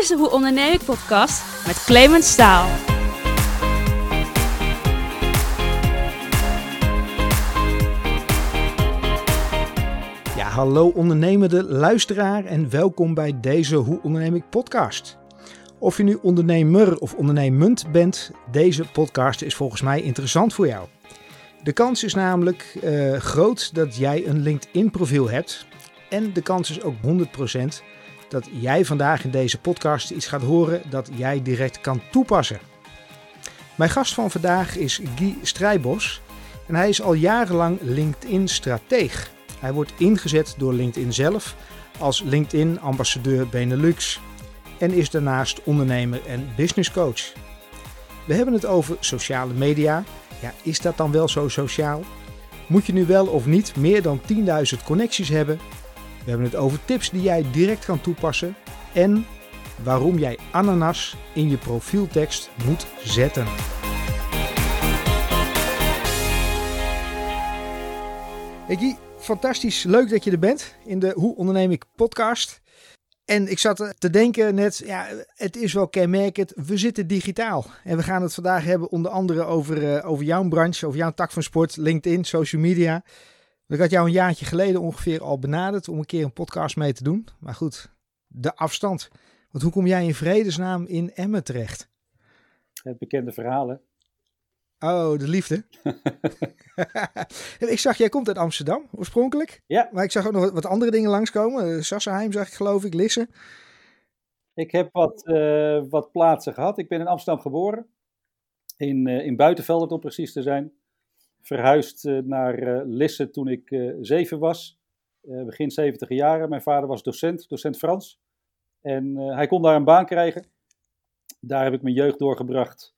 is Hoe Onderneem ik podcast met Clemens Staal. Ja, hallo ondernemende luisteraar en welkom bij deze Hoe Onderneem ik podcast. Of je nu ondernemer of ondernemend bent, deze podcast is volgens mij interessant voor jou. De kans is namelijk eh, groot dat jij een LinkedIn profiel hebt. En de kans is ook 100% dat jij vandaag in deze podcast iets gaat horen dat jij direct kan toepassen. Mijn gast van vandaag is Guy Strijbos en hij is al jarenlang LinkedIn-strateeg. Hij wordt ingezet door LinkedIn zelf als LinkedIn-ambassadeur Benelux en is daarnaast ondernemer en business coach. We hebben het over sociale media. Ja, is dat dan wel zo sociaal? Moet je nu wel of niet meer dan 10.000 connecties hebben? We hebben het over tips die jij direct kan toepassen en waarom jij ananas in je profieltekst moet zetten. Hey fantastisch leuk dat je er bent in de Hoe Onderneem ik podcast. En ik zat te denken net, ja, het is wel kenmerkend, we zitten digitaal. En we gaan het vandaag hebben onder andere over, uh, over jouw branche, over jouw tak van sport, LinkedIn, social media. Ik had jou een jaartje geleden ongeveer al benaderd om een keer een podcast mee te doen. Maar goed, de afstand. Want hoe kom jij in vredesnaam in Emmen terecht? Het bekende verhalen. Oh, de liefde. ik zag, jij komt uit Amsterdam oorspronkelijk. Ja. Maar ik zag ook nog wat andere dingen langskomen. Sassenheim zag ik geloof ik, Lisse. Ik heb wat, uh, wat plaatsen gehad. Ik ben in Amsterdam geboren. In, uh, in Buitenveld, om precies te zijn. Verhuisd uh, naar Lisse toen ik zeven was. begin 70 jaren. Mijn vader was docent, docent Frans. En hij kon daar een baan krijgen. Daar heb ik mijn jeugd doorgebracht.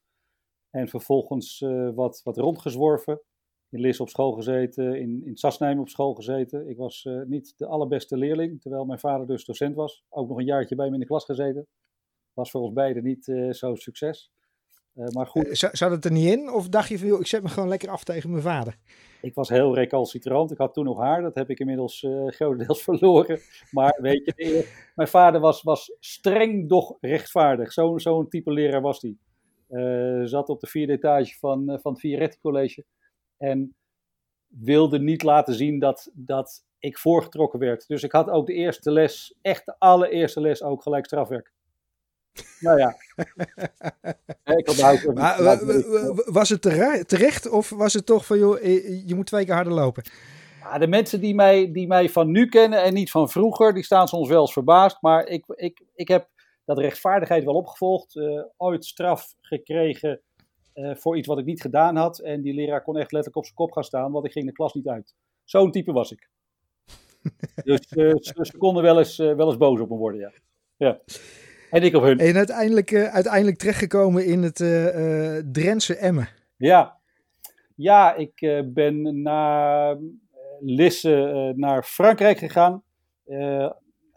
En vervolgens wat, wat rondgezworven. In Lisse op school gezeten, in, in Sassenheim op school gezeten. Ik was niet de allerbeste leerling, terwijl mijn vader dus docent was. Ook nog een jaartje bij me in de klas gezeten. Was voor ons beiden niet zo'n succes. Maar goed. Zat het er niet in? Of dacht je van, joh, ik zet me gewoon lekker af tegen mijn vader? Ik was heel recalcitrant. Ik had toen nog haar. Dat heb ik inmiddels grotendeels verloren. Maar weet je, mijn vader was, was streng, doch rechtvaardig. Zo'n zo'n type leraar was hij. Uh, zat op de vierde etage van, uh, van het Vieretti College. En wilde niet laten zien dat, dat ik voorgetrokken werd. Dus ik had ook de eerste les, echt de allereerste les, ook gelijk strafwerk. Nou ja. ik had maar, was het terecht of was het toch van, joh, je moet twee keer harder lopen? Ja, de mensen die mij, die mij van nu kennen en niet van vroeger, die staan soms wel eens verbaasd. Maar ik, ik, ik heb dat rechtvaardigheid wel opgevolgd. Uh, ooit straf gekregen uh, voor iets wat ik niet gedaan had. En die leraar kon echt letterlijk op zijn kop gaan staan, want ik ging de klas niet uit. Zo'n type was ik. dus uh, ze konden wel eens, wel eens boos op me worden, ja. ja. En ik op hun. En uiteindelijk, uiteindelijk terechtgekomen in het Drentse Emmen. Ja, ja ik ben na Lisse naar Frankrijk gegaan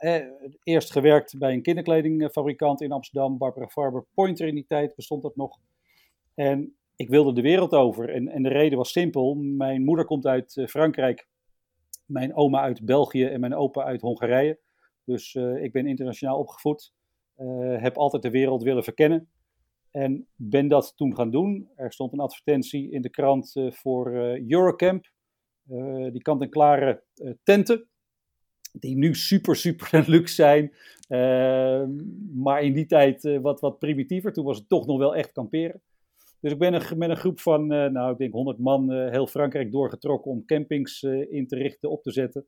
eh, eerst gewerkt bij een kinderkledingfabrikant in Amsterdam, Barbara Farber Pointer in die tijd bestond dat nog. En ik wilde de wereld over. En, en de reden was simpel. Mijn moeder komt uit uh, Frankrijk, mijn oma uit België en mijn opa uit Hongarije. Dus uh, ik ben internationaal opgevoed. Uh, heb altijd de wereld willen verkennen. En ben dat toen gaan doen. Er stond een advertentie in de krant voor Eurocamp. die kant-en-klare tenten die nu super, super luxe zijn. Uh, maar in die tijd wat, wat primitiever. Toen was het toch nog wel echt kamperen. Dus ik ben een, met een groep van, nou ik denk 100 man, heel Frankrijk doorgetrokken om campings in te richten, op te zetten.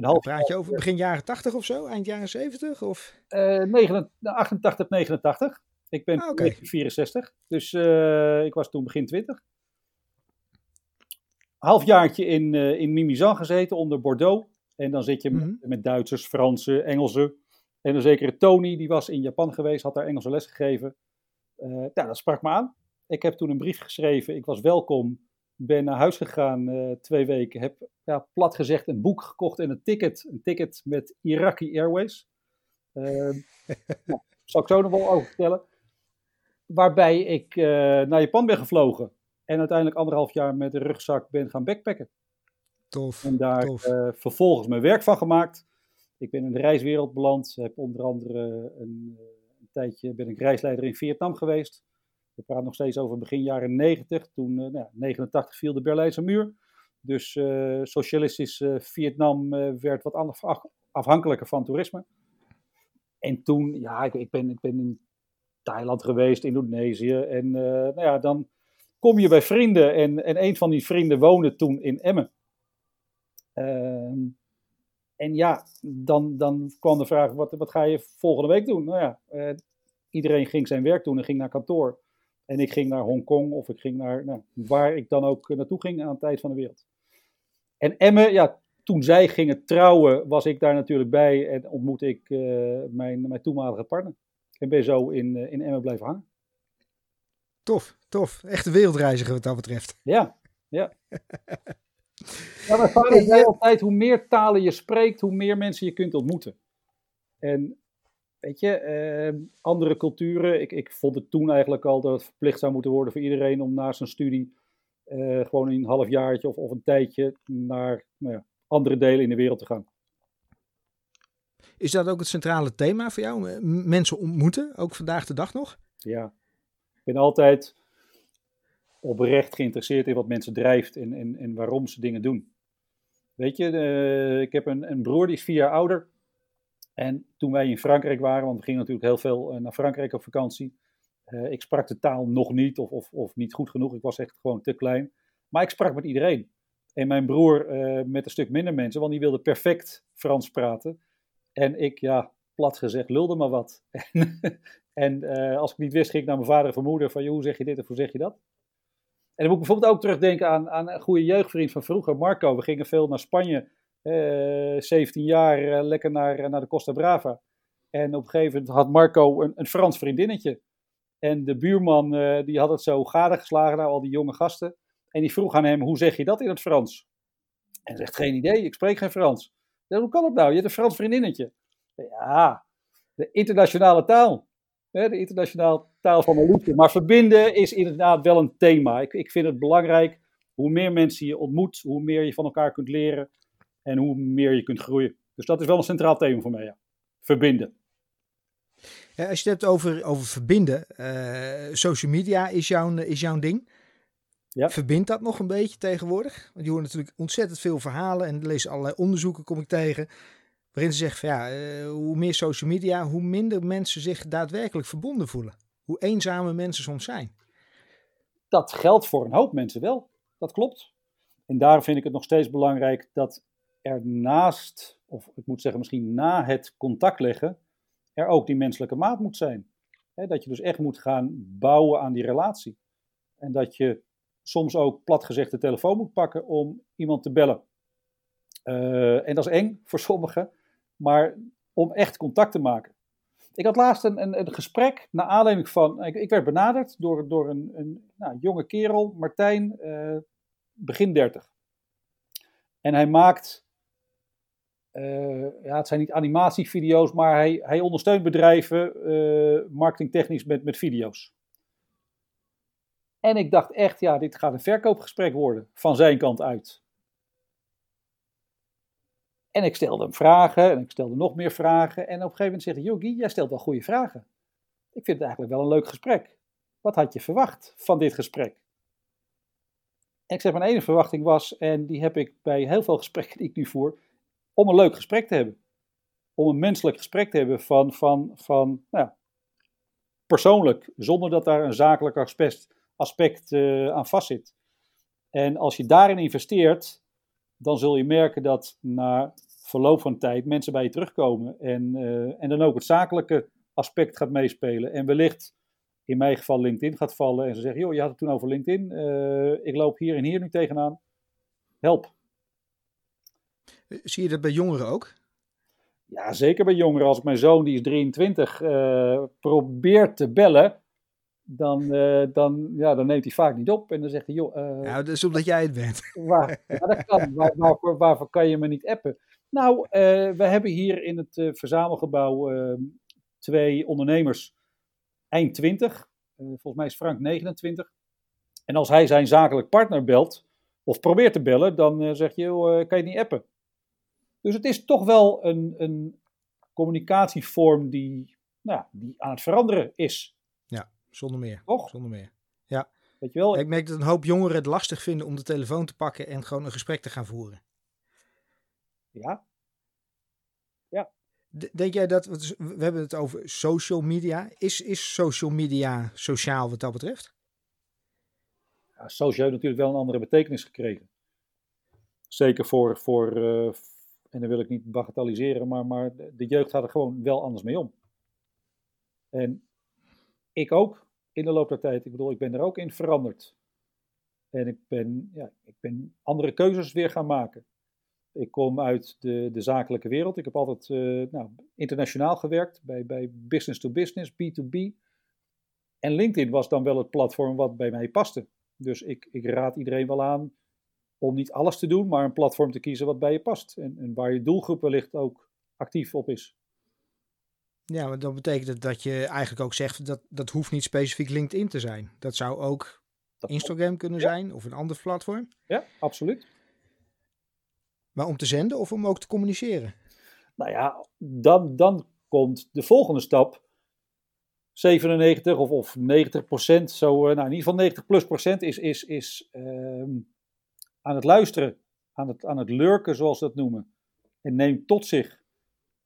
Een half praat je over begin jaren 80 of zo? Eind jaren 70? Of? 89, 88, 89. Ik ben ah, okay. 64, dus ik was toen begin 20. Halfjaartje in, in Mimizan gezeten onder Bordeaux. En dan zit je met, mm-hmm. met Duitsers, Fransen, Engelsen. En een zekere Tony, die was in Japan geweest, had daar Engelse les gegeven. Uh, ja, dat sprak me aan. Ik heb toen een brief geschreven. Ik was welkom. Ben naar huis gegaan uh, twee weken. Heb ja, plat gezegd een boek gekocht en een ticket. Een ticket met Iraqi Airways. Uh, nou, zal ik zo nog wel over vertellen. Waarbij ik naar Japan ben gevlogen. En uiteindelijk anderhalf jaar met een rugzak ben gaan backpacken. Tof. En daar tof. Uh, vervolgens mijn werk van gemaakt. Ik ben in de reiswereld beland. Heb onder andere een, een tijdje ben ik reisleider in Vietnam geweest. We praten nog steeds over begin jaren 90. Toen, uh, nou, 89 viel de Berlijnse muur. Dus uh, socialistisch Vietnam werd wat afhankelijker van toerisme. En toen, ja, ik, ik, ben, ik ben in Thailand geweest, Indonesië. En nou ja, dan kom je bij vrienden. En, en een van die vrienden woonde toen in Emmen. Ehm, en ja, dan, dan kwam de vraag, wat, wat ga je volgende week doen? Nou ja, iedereen ging zijn werk doen en ging naar kantoor. En ik ging naar Hongkong of ik ging naar nou, waar ik dan ook naartoe ging aan het tijd van de wereld. En Emme, ja, toen zij gingen trouwen, was ik daar natuurlijk bij en ontmoette ik uh, mijn, mijn toenmalige partner. En ben zo in, uh, in Emmen blijven hangen. Tof, tof. Echte wereldreiziger wat dat betreft. Ja, ja. Ja, mijn vader zei altijd, hoe meer talen je spreekt, hoe meer mensen je kunt ontmoeten. En weet je, eh, andere culturen, ik, ik vond het toen eigenlijk al dat het verplicht zou moeten worden voor iedereen om na zijn studie eh, gewoon een halfjaartje of, of een tijdje naar nou ja, andere delen in de wereld te gaan. Is dat ook het centrale thema voor jou? Mensen ontmoeten, ook vandaag de dag nog? Ja, ik ben altijd oprecht geïnteresseerd in wat mensen drijft en, en, en waarom ze dingen doen. Weet je, uh, ik heb een, een broer die is vier jaar ouder. En toen wij in Frankrijk waren, want we gingen natuurlijk heel veel eh, naar Frankrijk op vakantie. Uh, ik sprak de taal nog niet of, of, of niet goed genoeg. Ik was echt gewoon te klein. Maar ik sprak met iedereen. En mijn broer met een stuk minder mensen, want die wilde perfect Frans praten. En ik, ja, plat gezegd, lulde maar wat. en als ik niet wist, ging ik naar mijn vader en moeder van, hoe zeg je dit of hoe zeg je dat? En dan moet ik bijvoorbeeld ook terugdenken aan, aan een goede jeugdvriend van vroeger, Marco. We gingen veel naar Spanje, eh, 17 jaar, eh, lekker naar, naar de Costa Brava. En op een gegeven moment had Marco een, een Frans vriendinnetje. En de buurman die had het zo gadegeslagen naar al die jonge gasten. En die vroeg aan hem, hoe zeg je dat in het Frans? En hij zegt, geen idee, ik spreek geen Frans. Hoe kan het nou? Je hebt een Frans vriendinnetje. Ja, de internationale taal. de internationale taal van liefde. Maar verbinden is inderdaad wel een thema. Ik, ik vind het belangrijk. Hoe meer mensen je ontmoet, hoe meer je van elkaar kunt leren. En hoe meer je kunt groeien. Dus dat is wel een centraal thema voor mij, ja. Verbinden. Ja, als je het hebt over, over verbinden, uh, social media is jouw, is jouw ding. Ja. Verbindt dat nog een beetje tegenwoordig? Want je hoort natuurlijk ontzettend veel verhalen en lees allerlei onderzoeken, kom ik tegen. Waarin ze zeggen van ja, uh, hoe meer social media, hoe minder mensen zich daadwerkelijk verbonden voelen hoe eenzame mensen soms zijn. Dat geldt voor een hoop mensen wel. Dat klopt. En daarom vind ik het nog steeds belangrijk dat er naast, of ik moet zeggen misschien na het contact leggen, er ook die menselijke maat moet zijn. dat je dus echt moet gaan bouwen aan die relatie. En dat je soms ook plat gezegd de telefoon moet pakken om iemand te bellen. Uh, en dat is eng voor sommigen, maar om echt contact te maken. Ik had laatst een, een, een gesprek naar aanleiding van. Ik, ik, werd benaderd door, door een, een nou, jonge kerel, Martijn, uh, begin 30. En hij maakt. Uh, ja, het zijn niet animatievideo's, maar hij, hij ondersteunt bedrijven uh, marketingtechnisch met, met video's. En ik dacht echt, ja, dit gaat een verkoopgesprek worden van zijn kant uit. En ik stelde hem vragen en ik stelde nog meer vragen. En op een gegeven moment zegt Yogi, jij stelt wel goede vragen. Ik vind het eigenlijk wel een leuk gesprek. Wat had je verwacht van dit gesprek? En ik zeg, mijn enige verwachting was, en die heb ik bij heel veel gesprekken die ik nu voer, om een leuk gesprek te hebben. Om een menselijk gesprek te hebben van, van, van nou persoonlijk, zonder dat daar een zakelijk aspect, aspect uh, aan vastzit. En als je daarin investeert, dan zul je merken dat na verloop van tijd mensen bij je terugkomen. En, uh, en dan ook het zakelijke aspect gaat meespelen. En wellicht in mijn geval LinkedIn gaat vallen. En ze zeggen, joh, je had het toen over LinkedIn. Uh, ik loop hier en hier nu tegenaan. Help. Zie je dat bij jongeren ook? Ja, zeker bij jongeren. Als ik mijn zoon, die is 23, uh, eh, probeert te bellen dan, uh, dan, ja, dan neemt hij vaak niet op. En dan zegt hij, joh... Uh, ja, dat is omdat jij het bent. Waar, ja, dat kan. Waar, waarvoor, waarvoor kan je me niet appen? Nou, we hebben hier in het verzamelgebouw twee ondernemers eind 20. volgens mij is Frank 29. En als hij zijn zakelijk partner belt, of probeert te bellen, dan zeg je, joh, kan je niet appen? Dus het is toch wel een, een communicatievorm die nou, die aan het veranderen is. Ja, zonder meer. Toch? Zonder meer. Weet je wel? Ik merk dat een hoop jongeren het lastig vinden om de telefoon te pakken en gewoon een gesprek te gaan voeren. Ja, D- Denk jij dat, we hebben het over social media. Is, is social media sociaal wat dat betreft? ja, social heeft natuurlijk wel een andere betekenis gekregen. Zeker voor, voor eh, en dan wil ik niet bagatelliseren, maar, maar de jeugd gaat er gewoon wel anders mee om. En ik ook in de loop der tijd. Ik bedoel, ik ben er ook in veranderd. En ik ben, ja, ik ben andere keuzes weer gaan maken. Ik kom uit de, de zakelijke wereld. Ik heb altijd eh, nou, internationaal gewerkt, bij, bij business to business, B2B. En LinkedIn was dan wel het platform wat bij mij paste. Dus ik, ik raad iedereen wel aan om niet alles te doen, maar een platform te kiezen wat bij je past. En, en waar je doelgroep wellicht ook actief op is. Ja, maar dat betekent dat je eigenlijk ook zegt dat dat hoeft niet specifiek LinkedIn te zijn. Dat zou ook Dat Instagram kunnen Ja. zijn of een ander platform. Ja, absoluut. Maar om te zenden of om ook te communiceren? Nou ja, dan, dan komt de volgende stap. 97 of, of 90 procent, zo, eh, nou in ieder geval 90 plus procent is, is, is ehm, aan het luisteren, aan het, aan het lurken zoals ze dat noemen. En neemt tot zich.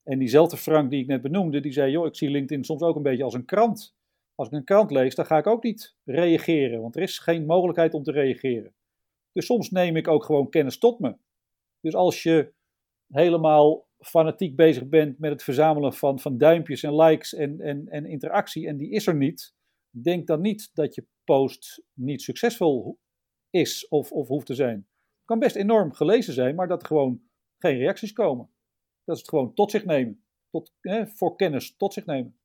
En diezelfde Frank die ik net benoemde, die zei, joh, ik zie LinkedIn soms ook een beetje als een krant. Als ik een krant lees, dan ga ik ook niet reageren, want er is geen mogelijkheid om te reageren. Dus soms neem ik ook gewoon kennis tot me. Dus als je helemaal fanatiek bezig bent met het verzamelen van, van duimpjes en likes en, en, en interactie en die is er niet, denk dan niet dat je post niet succesvol is of, of hoeft te zijn. Het kan best enorm gelezen zijn, maar dat er gewoon geen reacties komen. Dat is het gewoon tot zich nemen. Tot, eh, voor kennis tot zich nemen.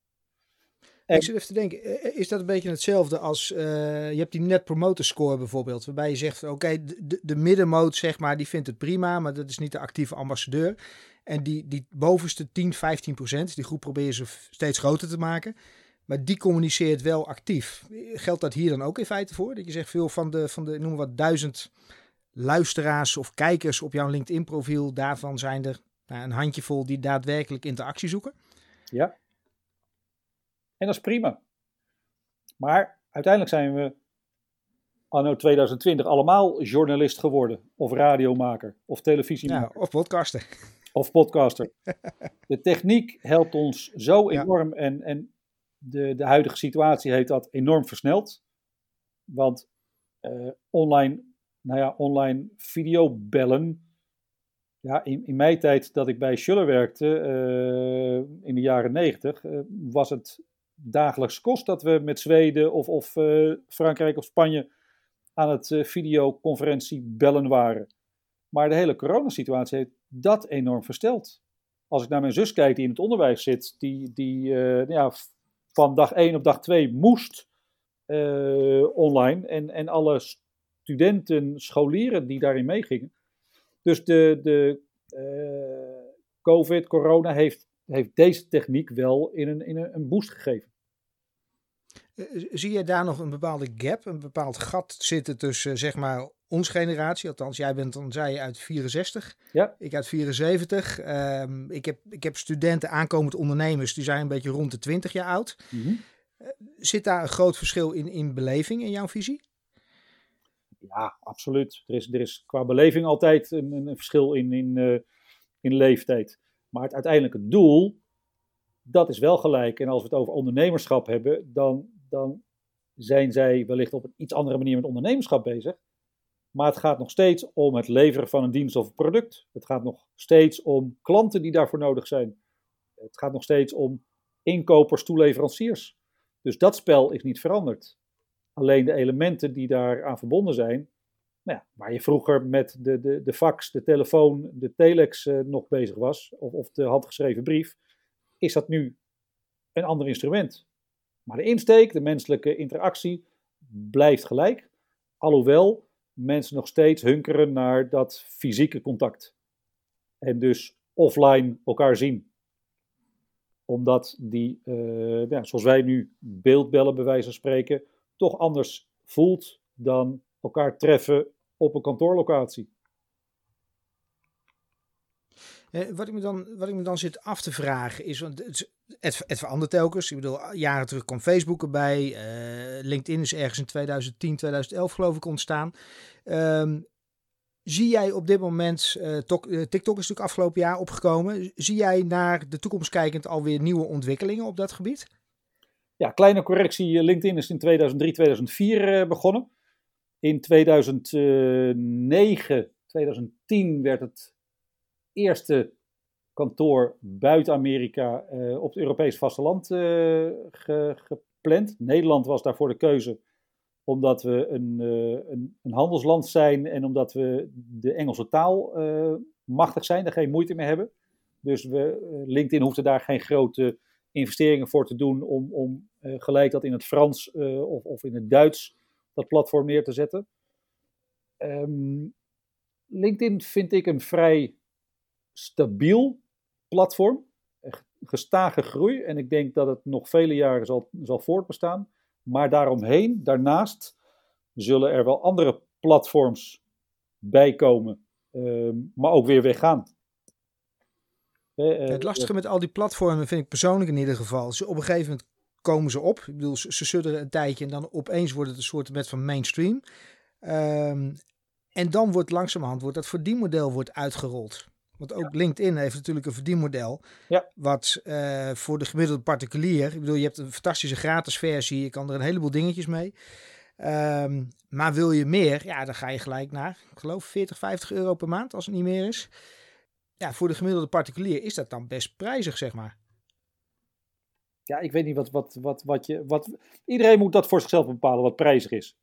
En- Ik zit even te denken, eh, is dat een beetje hetzelfde als, eh, je hebt die net promoter score bijvoorbeeld, waarbij je zegt, oké, de, de, de middenmoot zeg maar, die vindt het prima, maar dat is niet de actieve ambassadeur. En die, die bovenste 10, 15 procent, die groep zo f- steeds groter te maken, maar die communiceert wel actief. Geldt dat hier dan ook in feite voor? Dat je zegt, veel van de, van de noem wat, duizend luisteraars of kijkers op jouw LinkedIn profiel, daarvan zijn er nou, een handjevol die daadwerkelijk interactie zoeken? Ja. En dat is prima. Maar uiteindelijk zijn we anno 2020 allemaal journalist geworden. Of radiomaker. Of televisiemaker. Ja, of podcasten. Of podcaster. De techniek helpt ons zo Ja. enorm. En, en de, de huidige situatie heeft dat enorm versneld. Want eh, online, nou ja, online videobellen. Ja, in, in mijn tijd dat ik bij Schuller werkte, eh, in de jaren negentig, eh, was het dagelijks kost dat we met Zweden of, of Frankrijk of Spanje aan het videoconferentie bellen waren. Maar de hele coronasituatie heeft dat enorm versteld. Als ik naar mijn zus kijk die in het onderwijs zit, die, die eh, ja, van dag 1 op dag 2 moest eh, online. En, en alle studenten, scholieren die daarin meegingen. Dus de, de eh, COVID, corona heeft, heeft deze techniek wel in een, in een, boost gegeven. Eh, Zie je daar nog een bepaalde gap, een bepaald gat zitten tussen zeg maar ons generatie? Althans, jij bent dan zei je uit 64, Ja. ik uit 74. Ehm, ik, heb, ik heb studenten, aankomend ondernemers, die zijn een beetje rond de 20 jaar oud. Zit daar een groot verschil in, in beleving in jouw visie? Ja, absoluut. Er is, er is qua beleving altijd een, een, een verschil in, in, eh, in leeftijd. Maar het uiteindelijke doel, dat is wel gelijk. En als we het over ondernemerschap hebben, dan, dan zijn zij wellicht op een iets andere manier met ondernemerschap bezig. Maar het gaat nog steeds om het leveren van een dienst of een product. Het gaat nog steeds om klanten die daarvoor nodig zijn. Het gaat nog steeds om inkopers, toeleveranciers. Dus dat spel is niet veranderd. Alleen de elementen die daaraan verbonden zijn, nou ja, waar je vroeger met de, de, de fax, de telefoon, de telex eh, nog bezig was, of, of de handgeschreven brief, is dat nu een ander instrument. Maar de insteek, de menselijke interactie, blijft gelijk. Alhoewel mensen nog steeds hunkeren naar dat fysieke contact. En dus offline elkaar zien. Omdat die, eh, ja, zoals wij nu beeldbellen bij wijze van spreken, toch anders voelt dan elkaar treffen op een kantoorlocatie. Eh, wat, ik me dan, wat ik me dan zit af te vragen is, want het, het, het verandert telkens. Ik bedoel, jaren terug kwam Facebook erbij. eh, LinkedIn is ergens in 2010, 2011 geloof ik ontstaan. Ehm, zie jij op dit moment, eh, Tok- TikTok is natuurlijk afgelopen jaar opgekomen. Zie jij naar de toekomst kijkend alweer nieuwe ontwikkelingen op dat gebied? Ja, kleine correctie. LinkedIn is in 2003, 2004 eh, begonnen. In 2009, 2010 werd het eerste kantoor buiten Amerika eh, op het Europese vasteland ge- gepland. Nederland was daarvoor de keuze omdat we een, eh, een, een handelsland zijn en omdat we de Engelse taal machtig zijn, daar geen moeite mee hebben. Dus we, LinkedIn hoefde daar geen grote investeringen voor te doen om, om gelijk dat in het Frans of, of in het Duits dat platform neer te zetten. Ehm, LinkedIn vind ik een vrij stabiel platform. Gestage groei. En ik denk dat het nog vele jaren zal, zal voortbestaan. Maar daaromheen, daarnaast, zullen er wel andere platforms bijkomen. ehm, maar ook weer weggaan. Eh, eh, Het lastige met al die platformen vind ik persoonlijk in ieder geval. Ze, op een gegeven moment komen ze op. Ik bedoel, ze, ze sudderen een tijdje en dan opeens wordt het een soort met van mainstream. Ehm, en dan wordt langzamerhand wordt dat verdienmodel wordt uitgerold. Want ook LinkedIn heeft natuurlijk een verdienmodel. Ja. Wat eh, voor de gemiddelde particulier. Ik bedoel, je hebt een fantastische gratis versie. Je kan er een heleboel dingetjes mee. Ehm, maar wil je meer, ja, dan ga je gelijk naar, ik geloof 40, 50 euro per maand als het niet meer is. Ja, voor de gemiddelde particulier is dat dan best prijzig, zeg maar. ja, ik weet niet wat, wat, wat, wat je. Wat, iedereen moet dat voor zichzelf bepalen wat prijzig is.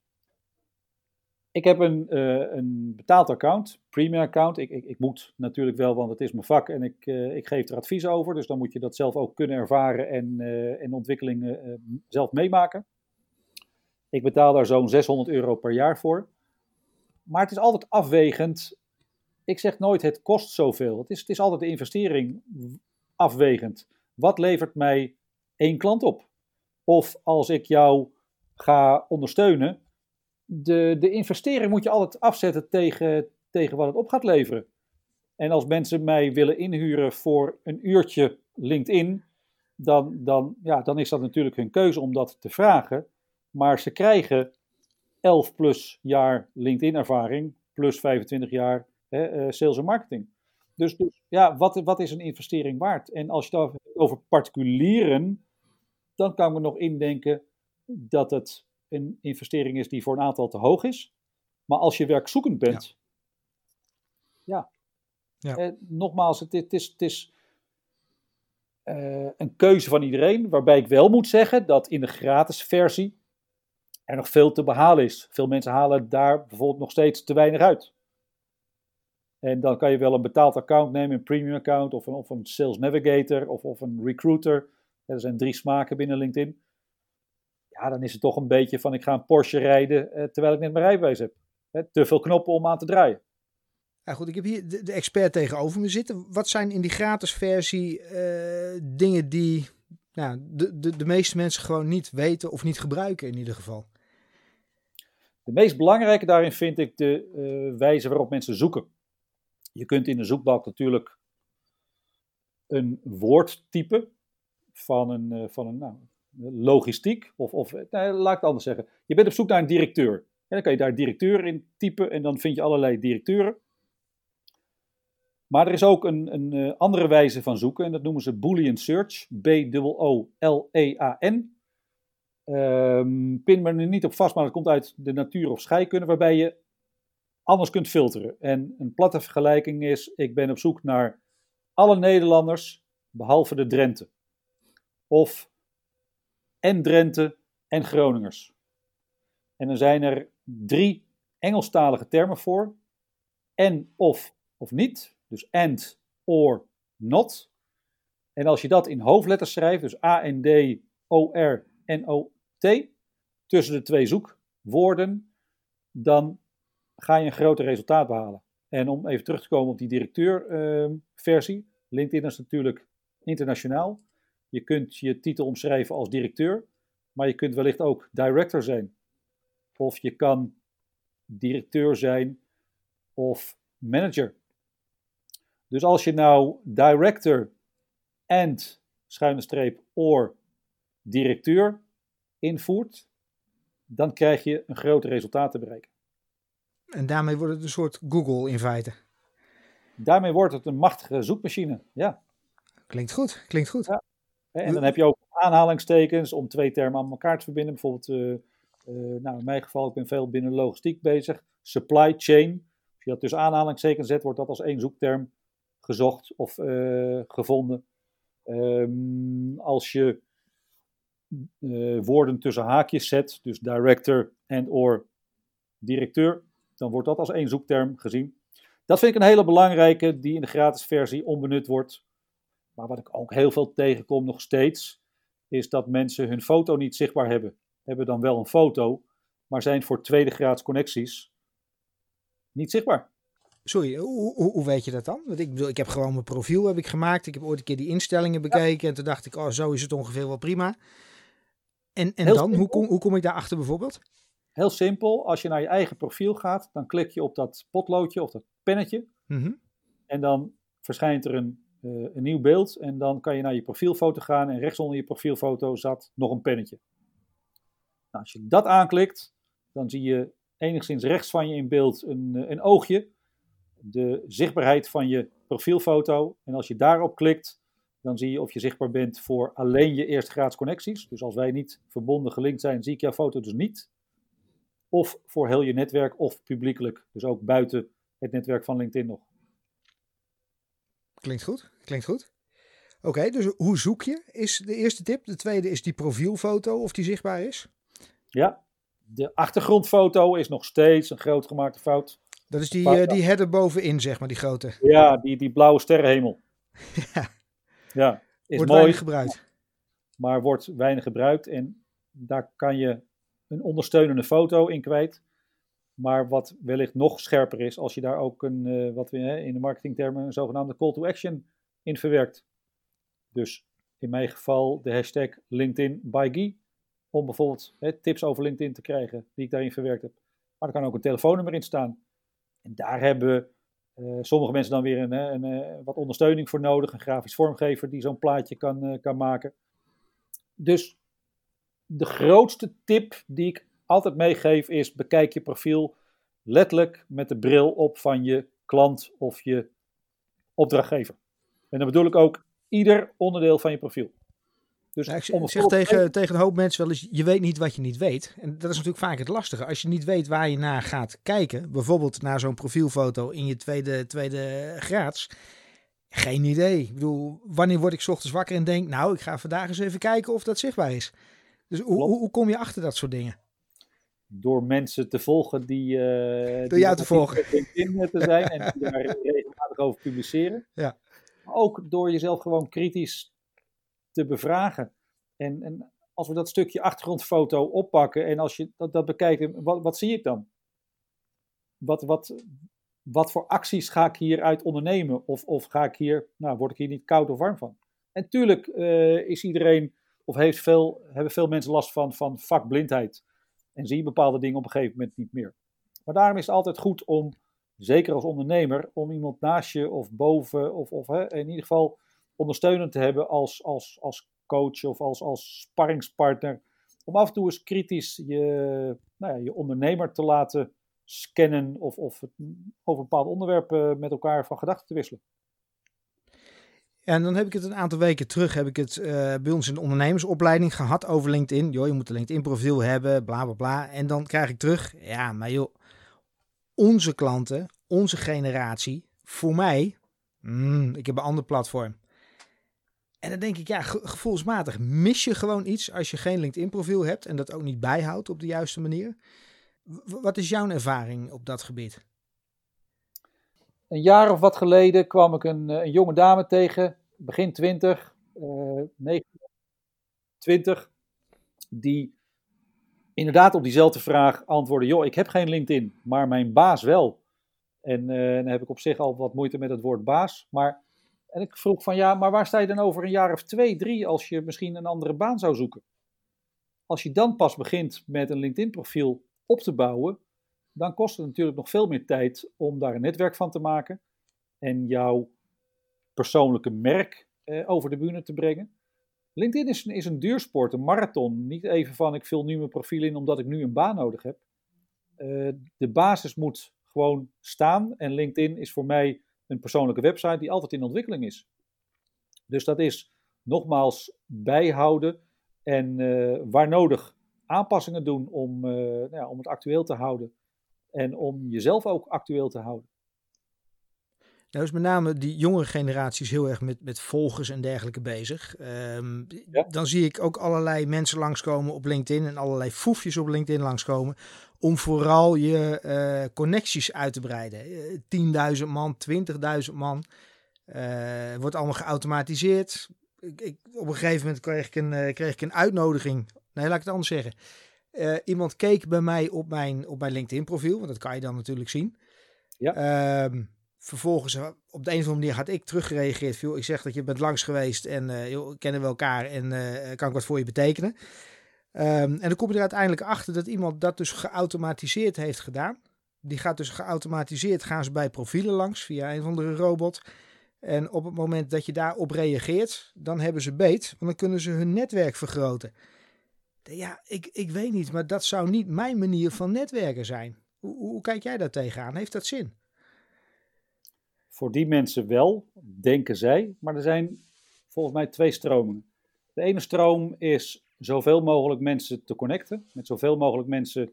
Ik heb een, eh, een betaald account, premium account. Ik, ik, ik moet natuurlijk wel, want het is mijn vak en ik, eh, ik geef er advies over. Dus dan moet je dat zelf ook kunnen ervaren en, eh, en ontwikkelingen zelf meemaken. Ik betaal daar zo'n 600 euro per jaar voor. Maar het is altijd afwegend. Ik zeg nooit het kost zoveel. Het is, het is altijd de investering afwegend. Wat levert mij één klant op? Of als ik jou ga ondersteunen, de, de investering moet je altijd afzetten tegen, tegen wat het op gaat leveren. En als mensen mij willen inhuren voor een uurtje LinkedIn, dan, dan, ja, dan is dat natuurlijk hun keuze om dat te vragen. Maar ze krijgen 11 plus jaar LinkedIn-ervaring, plus 25 jaar hè, eh, sales en marketing. Dus, dus ja, wat, wat is een investering waard? En als je het over- particulieren, dan kan ik me nog indenken dat het een investering is die voor een aantal te hoog is. Maar als je werkzoekend bent, ja. Ja. Eh, nogmaals, het, het is, het is eh, een keuze van iedereen. Waarbij ik wel moet zeggen dat in de gratis versie er nog veel te behalen is. Veel mensen halen daar bijvoorbeeld nog steeds te weinig uit. En dan kan je wel een betaald account nemen, een premium account of een, of een sales navigator of, of een recruiter. Er zijn drie smaken binnen LinkedIn. Ja, dan is het toch een beetje van ik ga een Porsche rijden eh, terwijl ik net mijn rijbewijs heb. Hè, te veel knoppen om aan te draaien. Ja, goed, ik heb hier de, de expert tegenover me zitten. Wat zijn in die gratis versie eh, dingen die nou, de, de, de meeste mensen gewoon niet weten of niet gebruiken in ieder geval? De meest belangrijke daarin vind ik de eh, wijze waarop mensen zoeken. Je kunt in de zoekbalk natuurlijk een woord typen van een, van een nou, logistiek. Of, of nee, laat ik het anders zeggen. Je bent op zoek naar een directeur. Dan kan je daar directeur in typen en dan vind je allerlei directeuren. Maar er is ook een, een eh, andere wijze van zoeken en dat noemen ze Boolean Search. B-O-O-L-E-A-N. Ehm, pin me er niet op vast, maar het komt uit de natuur of scheikunde, waarbij je anders kunt filteren. En een platte vergelijking is: ik ben op zoek naar alle Nederlanders behalve de Drenthe. Of en Drenthe en Groningers. En dan zijn er drie Engelstalige termen voor: en, of, of niet. Dus and, or, not. En als je dat in hoofdletters schrijft, dus A, N, D, O, R, N, O, T, tussen de twee zoekwoorden, dan ga je een groter resultaat behalen. En om even terug te komen op die directeur-versie. LinkedIn is natuurlijk internationaal. Je kunt je titel omschrijven als directeur, maar je kunt wellicht ook director zijn. Of je kan directeur zijn of manager. Dus als je nou director and schuine streep or directeur invoert, dan krijg je een groter resultaat te bereiken. En daarmee wordt het een soort Google in feite. Daarmee wordt het een machtige zoekmachine. Ja. Klinkt goed, klinkt goed. Ja. En dan heb je ook aanhalingstekens om twee termen aan elkaar te verbinden. Bijvoorbeeld, uh, uh, nou in mijn geval, ik ben veel binnen logistiek bezig. Supply chain. Als je dat tussen aanhalingstekens zet, wordt dat als één zoekterm gezocht of uh, gevonden. Um, als je woorden tussen haakjes zet, dus director and or directeur, dan wordt dat als één zoekterm gezien. Dat vind ik een hele belangrijke, die in de gratis versie onbenut wordt. Maar wat ik ook heel veel tegenkom nog steeds, is dat mensen hun foto niet zichtbaar hebben. Hebben dan wel een foto, maar zijn voor tweede graads connecties niet zichtbaar. Sorry, hoe, hoe, hoe, weet je dat dan? Want ik bedoel, ik heb gewoon mijn profiel heb ik gemaakt. Ik heb ooit een keer die instellingen bekeken ja. en toen dacht ik, oh, zo is het ongeveer wel prima. En, en dan, hoe kom, hoe kom ik daarachter bijvoorbeeld? Heel simpel, als je naar je eigen profiel gaat, dan klik je op dat potloodje of dat pennetje. Mm -hmm. En dan verschijnt er een, uh, een nieuw beeld. En dan kan je naar je profielfoto gaan. En rechtsonder je profielfoto zat nog een pennetje. Nou, als je dat aanklikt, dan zie je enigszins rechts van je in beeld een, een oogje. De zichtbaarheid van je profielfoto. En als je daarop klikt, dan zie je of je zichtbaar bent voor alleen je eerstgraads connecties. Dus als wij niet verbonden gelinkt zijn, zie ik jouw foto dus niet. Of voor heel je netwerk of publiekelijk. Dus ook buiten het netwerk van LinkedIn nog. Klinkt goed, klinkt goed. Oké, okay, dus hoe zoek je is de eerste tip. De tweede is die profielfoto, of die zichtbaar is. Ja, de achtergrondfoto is nog steeds een groot gemaakte fout. Dat is die, uh, die header bovenin, zeg maar, die grote. Ja, die, die blauwe sterrenhemel. ja. Ja, is wordt mooi, weinig gebruikt. Maar wordt weinig gebruikt en daar kan je een ondersteunende foto in kwijt. Maar wat wellicht nog scherper is, als je daar ook een, uh, wat we in de marketingtermen een zogenaamde call to action in verwerkt. Dus in mijn geval de hashtag LinkedIn by Guy, om bijvoorbeeld tips over LinkedIn te krijgen die ik daarin verwerkt heb. Maar er kan ook een telefoonnummer in staan. En daar hebben uh, sommige mensen dan weer een, een, wat ondersteuning voor nodig, een grafisch vormgever die zo'n plaatje kan, kan maken. Dus de grootste tip die ik altijd meegeef is: bekijk je profiel letterlijk met de bril op van je klant of je opdrachtgever. En dan bedoel ik ook ieder onderdeel van je profiel. Dus ik zeg tegen, tegen een hoop mensen wel eens, je weet niet wat je niet weet. En dat is natuurlijk vaak het lastige. Als je niet weet waar je naar gaat kijken, bijvoorbeeld naar zo'n profielfoto in je tweede, tweede graads, geen idee. Ik bedoel, wanneer word ik 's ochtends wakker en denk, nou, ik ga vandaag eens even kijken of dat zichtbaar is. Dus hoe, hoe, hoe kom je achter dat soort dingen? Door mensen te volgen die... Uh, door die jou te volgen. LinkedIn te zijn en die daar regelmatig over publiceren. Ja. Maar ook door jezelf gewoon kritisch te bevragen. En, en als we dat stukje achtergrondfoto oppakken en als je dat, dat bekijkt, wat, wat zie ik dan? Wat, wat, wat voor acties ga ik hieruit ondernemen? Of, of ga ik hier, nou, word ik hier niet koud of warm van? En tuurlijk uh, is iedereen, of heeft veel, hebben veel mensen last van, van vakblindheid. En zie je bepaalde dingen op een gegeven moment niet meer. Maar daarom is het altijd goed om, zeker als ondernemer, om iemand naast je of boven, of, of hè, in ieder geval ondersteunend te hebben als, als, als coach of als, als sparringspartner. Om af en toe eens kritisch je, nou ja, je ondernemer te laten scannen of, of over bepaalde onderwerpen met elkaar van gedachten te wisselen. En dan heb ik het een aantal weken terug, heb ik het uh, bij ons in de ondernemersopleiding gehad over LinkedIn. Joh, je moet een LinkedIn profiel hebben, bla bla bla. En dan krijg ik terug, ja, maar joh, onze klanten, onze generatie, voor mij, mm, ik heb een ander platform. En dan denk ik, ja, gevoelsmatig mis je gewoon iets als je geen LinkedIn profiel hebt en dat ook niet bijhoudt op de juiste manier. Wat is jouw ervaring op dat gebied? Een jaar of wat geleden kwam ik een, een jonge dame tegen, begin 20, uh, 29, die inderdaad op diezelfde vraag antwoordde: Joh, ik heb geen LinkedIn, maar mijn baas wel. En uh, dan heb ik op zich al wat moeite met het woord baas. Maar en ik vroeg van ja, maar waar sta je dan over een jaar of twee, drie als je misschien een andere baan zou zoeken? Als je dan pas begint met een LinkedIn-profiel op te bouwen, dan kost het natuurlijk nog veel meer tijd om daar een netwerk van te maken. En jouw persoonlijke merk uh, over de bühne te brengen. LinkedIn is, is een duursport, een marathon. Niet even van ik vul nu mijn profiel in omdat ik nu een baan nodig heb. Uh, de basis moet gewoon staan en LinkedIn is voor mij een persoonlijke website die altijd in ontwikkeling is. Dus dat is nogmaals bijhouden en uh, waar nodig aanpassingen doen om, uh, nou ja, om het actueel te houden en om jezelf ook actueel te houden. Nou is met name die jongere generaties heel erg met, met volgers en dergelijke bezig. Um, ja. Dan zie ik ook allerlei mensen langskomen op LinkedIn en allerlei foefjes op LinkedIn langskomen. Om vooral je uh, connecties uit te breiden. 10.000 man, 20.000 man. Uh, wordt allemaal geautomatiseerd. Ik, ik, op een gegeven moment kreeg ik een, kreeg ik een uitnodiging. Nee, laat ik het anders zeggen. Iemand keek bij mij op mijn, op mijn LinkedIn profiel. Want dat kan je dan natuurlijk zien. Ja. Um, vervolgens eh, op de een of andere manier had ik teruggereageerd. Viel, ik zeg dat je bent langs geweest en uh, joh, kennen we elkaar en kan ik wat voor je betekenen. Um, en dan kom je er uiteindelijk achter dat iemand dat dus geautomatiseerd heeft gedaan. Die gaat dus geautomatiseerd, gaan ze bij profielen langs via een of andere robot. En op het moment dat je daarop reageert, dan hebben ze beet, want dan kunnen ze hun netwerk vergroten. Ja, ik, ik weet niet, maar dat zou niet mijn manier van netwerken zijn. Hoe, hoe kijk jij daar tegenaan? Heeft dat zin? Voor die mensen wel, denken zij. Maar er zijn volgens mij twee stromingen. De ene stroom is zoveel mogelijk mensen te connecten. Met zoveel mogelijk mensen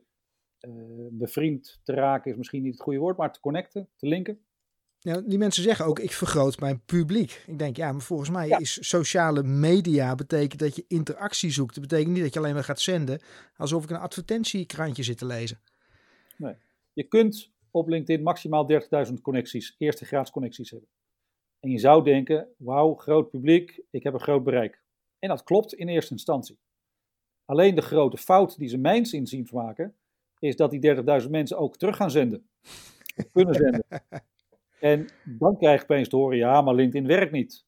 uh, bevriend te raken is misschien niet het goede woord, maar te connecten, te linken. Ja, die mensen zeggen ook, ik vergroot mijn publiek. Ik denk, ja, maar volgens mij ja. is sociale media betekent dat je interactie zoekt. Dat betekent niet dat je alleen maar gaat zenden, alsof ik een advertentiekrantje zit te lezen. Nee. Je kunt op LinkedIn maximaal 30.000 connecties, eerste graads connecties hebben. En je zou denken, wauw, groot publiek, ik heb een groot bereik. En dat klopt in eerste instantie. Alleen de grote fout die ze mijns inzien maken, is dat die 30.000 mensen ook terug gaan zenden. Kunnen zenden. En dan krijg je opeens te horen, ja, maar LinkedIn werkt niet.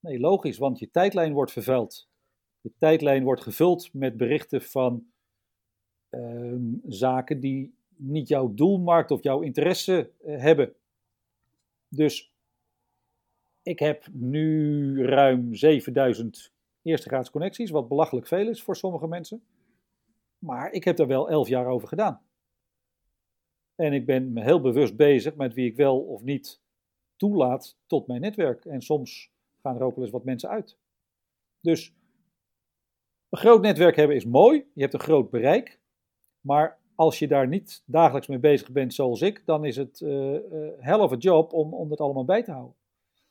Nee, logisch, want je tijdlijn wordt vervuild. Je tijdlijn wordt gevuld met berichten van uh, zaken die niet jouw doelmarkt of jouw interesse uh, hebben. Dus ik heb nu ruim 7000 eerste graads connecties, wat belachelijk veel is voor sommige mensen. Maar ik heb er wel 11 jaar over gedaan. En ik ben me heel bewust bezig met wie ik wel of niet toelaat tot mijn netwerk. En soms gaan er ook wel eens wat mensen uit. Dus een groot netwerk hebben is mooi. Je hebt een groot bereik. Maar als je daar niet dagelijks mee bezig bent zoals ik, dan is het uh, uh, of job om, om het allemaal bij te houden.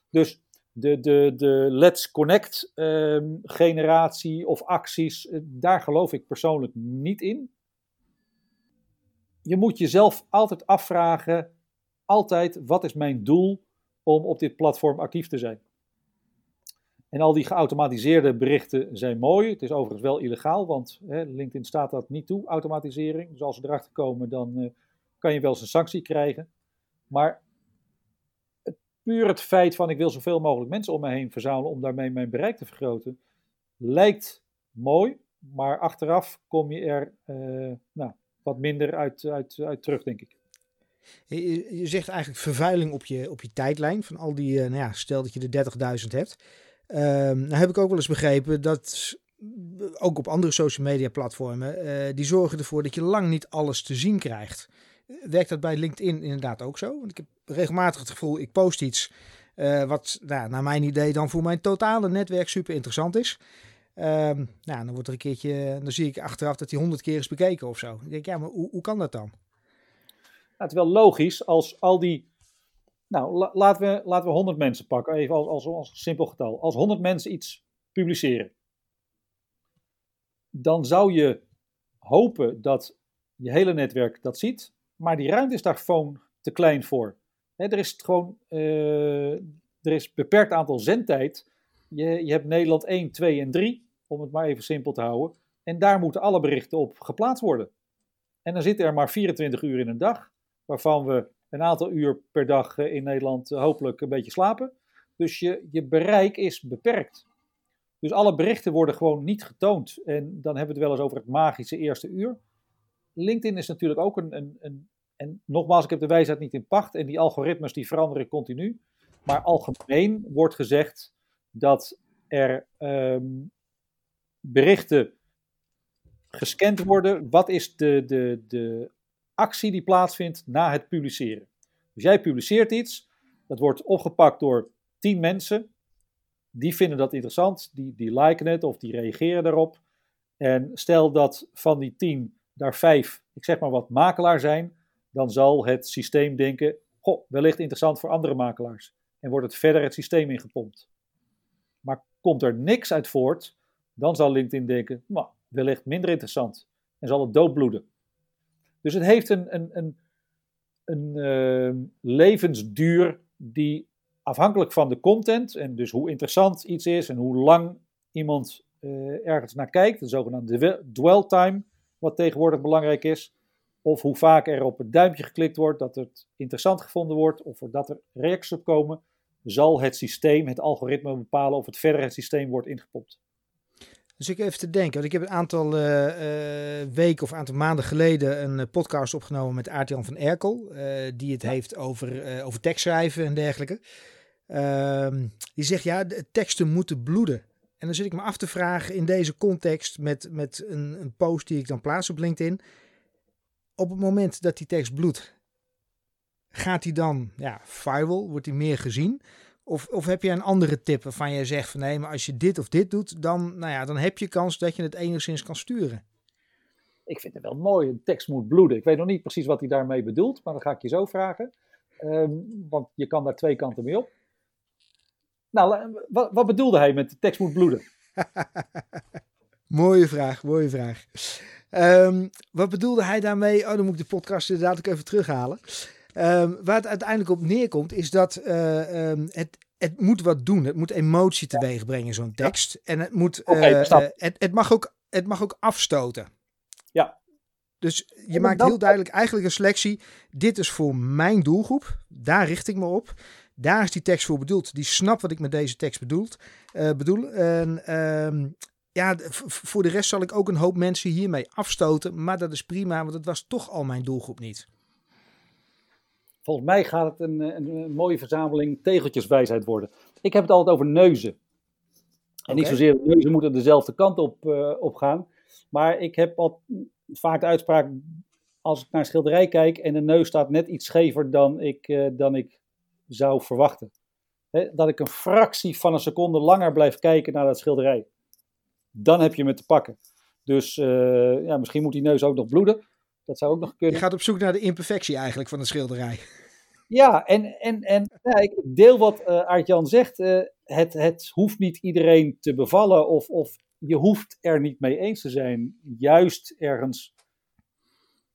Dus de, de, de Let's Connect uh, generatie of acties, eh, daar geloof ik persoonlijk niet in. Je moet jezelf altijd afvragen, altijd, wat is mijn doel om op dit platform actief te zijn? En al die geautomatiseerde berichten zijn mooi. Het is overigens wel illegaal, want hè, LinkedIn staat dat niet toe, automatisering. Dus als ze erachter komen, dan uh, kan je wel eens een sanctie krijgen. Maar het, puur het feit van ik wil zoveel mogelijk mensen om me heen verzamelen om daarmee mijn bereik te vergroten, lijkt mooi, maar achteraf kom je er uh, nou, wat minder uit, uit, uit terug, denk ik. Je, zegt eigenlijk vervuiling op je, op je tijdlijn van al die, uh, nou ja, stel dat je de 30.000 hebt. Um, nou heb ik ook wel eens begrepen dat ook op andere social media platformen, uh, die zorgen ervoor dat je lang niet alles te zien krijgt. Werkt dat bij LinkedIn inderdaad ook zo? Want ik heb regelmatig het gevoel, ik post iets uh, wat nou, naar mijn idee dan voor mijn totale netwerk super interessant is. Um, nou, dan wordt er een keertje, dan zie ik achteraf dat die honderd keer is bekeken of zo. Ik denk, ja, maar hoe, hoe kan dat dan? Nou, het is wel logisch als al die nou, la, laten, we, laten we 100 mensen pakken, even als, als, als simpel getal. Als 100 mensen iets publiceren, dan zou je hopen dat je hele netwerk dat ziet, maar die ruimte is daar gewoon te klein voor. er is gewoon uh, er is beperkt aantal zendtijd. Je, je hebt Nederland 1, 2 en 3, om het maar even simpel te houden. En daar moeten alle berichten op geplaatst worden. En dan zitten er maar 24 uur in een dag, waarvan we een aantal uur per dag eh, in Nederland eh, hopelijk een beetje slapen. Dus je, je bereik is beperkt. Dus alle berichten worden gewoon niet getoond. En dan hebben we het wel eens over het magische eerste uur. LinkedIn is natuurlijk ook een, een, een en nogmaals, ik heb de wijsheid niet in pacht en die algoritmes die veranderen continu. Maar algemeen wordt gezegd dat er ehm, berichten gescand worden. Wat is de, de, de actie die plaatsvindt na het publiceren? Dus jij publiceert iets, dat wordt opgepakt door tien mensen. Die vinden dat interessant, die, die liken het of die reageren daarop. En stel dat van die tien daar vijf, ik zeg maar wat, makelaar zijn, dan zal het systeem denken: goh, wellicht interessant voor andere makelaars. En wordt het verder het systeem ingepompt. Maar komt er niks uit voort, dan zal LinkedIn denken: nou, wellicht minder interessant. En zal het doodbloeden. Dus het heeft een, een, een, een uh, levensduur die afhankelijk van de content en dus hoe interessant iets is en hoe lang iemand uh, ergens naar kijkt, de zogenaamde dwell time, wat tegenwoordig belangrijk is, of hoe vaak er op het duimpje geklikt wordt dat het interessant gevonden wordt, of dat er reacties op komen, zal het systeem, het algoritme bepalen of het verder het systeem wordt ingepompt. Dus ik even te denken, want ik heb een aantal uh, uh, weken of een aantal maanden geleden een podcast opgenomen met Aart-Jan van Erkel, die het heeft over, over tekstschrijven en dergelijke. Ehm, die zegt ja, de teksten moeten bloeden. En dan zit ik me af te vragen in deze context met, met een, een post die ik dan plaats op LinkedIn. Op het moment dat die tekst bloedt, gaat die dan ja, viral? Wordt die meer gezien? Of, of heb je een andere tip waarvan je zegt van nee, maar als je dit of dit doet, dan, nou ja, dan heb je kans dat je het enigszins kan sturen. Ik vind het wel mooi, een tekst moet bloeden. Ik weet nog niet precies wat hij daarmee bedoelt, maar dat ga ik je zo vragen. Um, want je kan daar twee kanten mee op. Nou, wat, wat bedoelde hij met de tekst moet bloeden? mooie vraag, mooie vraag. Um, wat bedoelde hij daarmee? Oh, dan moet ik de podcast inderdaad ook even terughalen. Um, waar het uiteindelijk op neerkomt, is dat uh, um, het, het moet wat doen. Het moet emotie teweeg brengen, zo'n tekst. Ja. En het, moet, okay, uh, uh, het, het, mag ook, het mag ook afstoten. Ja. Dus je maakt heel duidelijk eigenlijk een selectie. Dit is voor mijn doelgroep. Daar richt ik me op. Daar is die tekst voor bedoeld. Die snapt wat ik met deze tekst bedoelt, bedoel. En um, ja, voor de rest zal ik ook een hoop mensen hiermee afstoten. Maar dat is prima, want het was toch al mijn doelgroep niet. Volgens mij gaat het een, een, een mooie verzameling tegeltjeswijsheid worden. Ik heb het altijd over neuzen. En okay. niet zozeer de neuzen moeten dezelfde kant op, uh, op gaan. Maar ik heb al vaak de uitspraak, als ik naar een schilderij kijk en de neus staat net iets schever dan ik, uh, dan ik zou verwachten. He, dat ik een fractie van een seconde langer blijf kijken naar dat schilderij. Dan heb je me te pakken. Dus uh, ja, misschien moet die neus ook nog bloeden. Dat zou ook nog kunnen. Je gaat op zoek naar de imperfectie eigenlijk van de schilderij. Ja, en, en, en ja, ik deel wat uh, Aart-Jan zegt. Uh, het, het hoeft niet iedereen te bevallen of, of je hoeft er niet mee eens te zijn. Juist ergens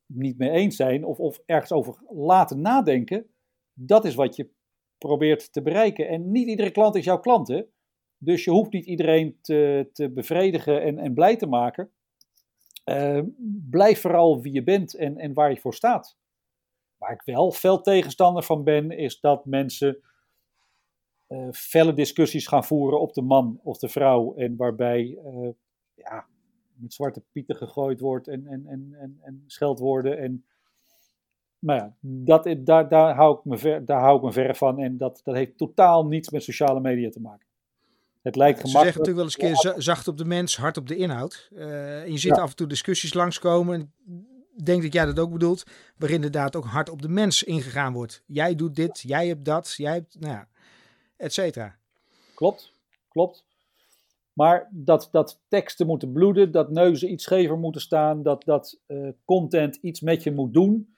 niet mee eens zijn of, of ergens over laten nadenken. Dat is wat je probeert te bereiken. En niet iedere klant is jouw klant, hè? Dus je hoeft niet iedereen te, te bevredigen en, en blij te maken. Uh, blijf vooral wie je bent en, en waar je voor staat. Waar ik wel fel tegenstander van ben, is dat mensen uh, felle discussies gaan voeren op de man of de vrouw. En waarbij uh, ja, met zwarte pieten gegooid wordt en, en, en, en, en scheldwoorden. En, maar ja, dat, daar, daar, hou ik me ver, daar hou ik me ver van. En dat, dat heeft totaal niets met sociale media te maken. Het lijkt ja, Ze zeggen natuurlijk wel eens een keer zacht op de mens, hard op de inhoud. Uh, en je ziet ja. af en toe discussies langskomen. En denk dat jij dat ook bedoelt. Waarin inderdaad ook hard op de mens ingegaan wordt. Jij doet dit, jij hebt dat, jij hebt, nou ja, et cetera. Klopt, klopt. Maar dat, dat teksten moeten bloeden, dat neuzen iets schever moeten staan, dat, dat uh, content iets met je moet doen,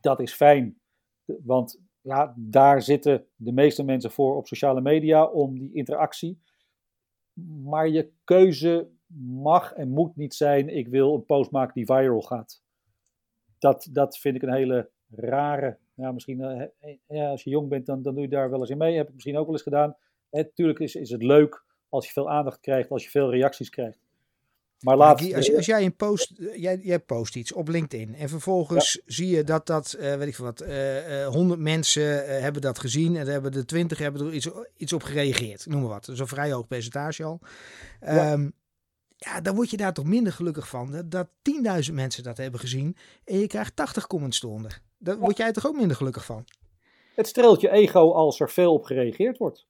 dat is fijn. Want ja, daar zitten de meeste mensen voor op sociale media om die interactie maar je keuze mag en moet niet zijn: ik wil een post maken die viral gaat. Dat, dat vind ik een hele rare. Ja, misschien uh, ja, als je jong bent, dan, dan doe je daar wel eens in mee. Heb ik misschien ook wel eens gedaan. Natuurlijk is, is het leuk als je veel aandacht krijgt, als je veel reacties krijgt. Maar laat, ja, als, als, jij een post, jij, jij post iets op LinkedIn en vervolgens ja. zie je dat dat, uh, weet ik veel wat, uh, uh, 100 mensen hebben dat gezien en hebben de 20 hebben er iets, iets op gereageerd, noem maar wat. Dat is een vrij hoog percentage al. Ja. Um, ja, dan word je daar toch minder gelukkig van dat 10.000 mensen dat hebben gezien en je krijgt 80 comments eronder. Daar word jij toch ook minder gelukkig van? Het streelt je ego als er veel op gereageerd wordt.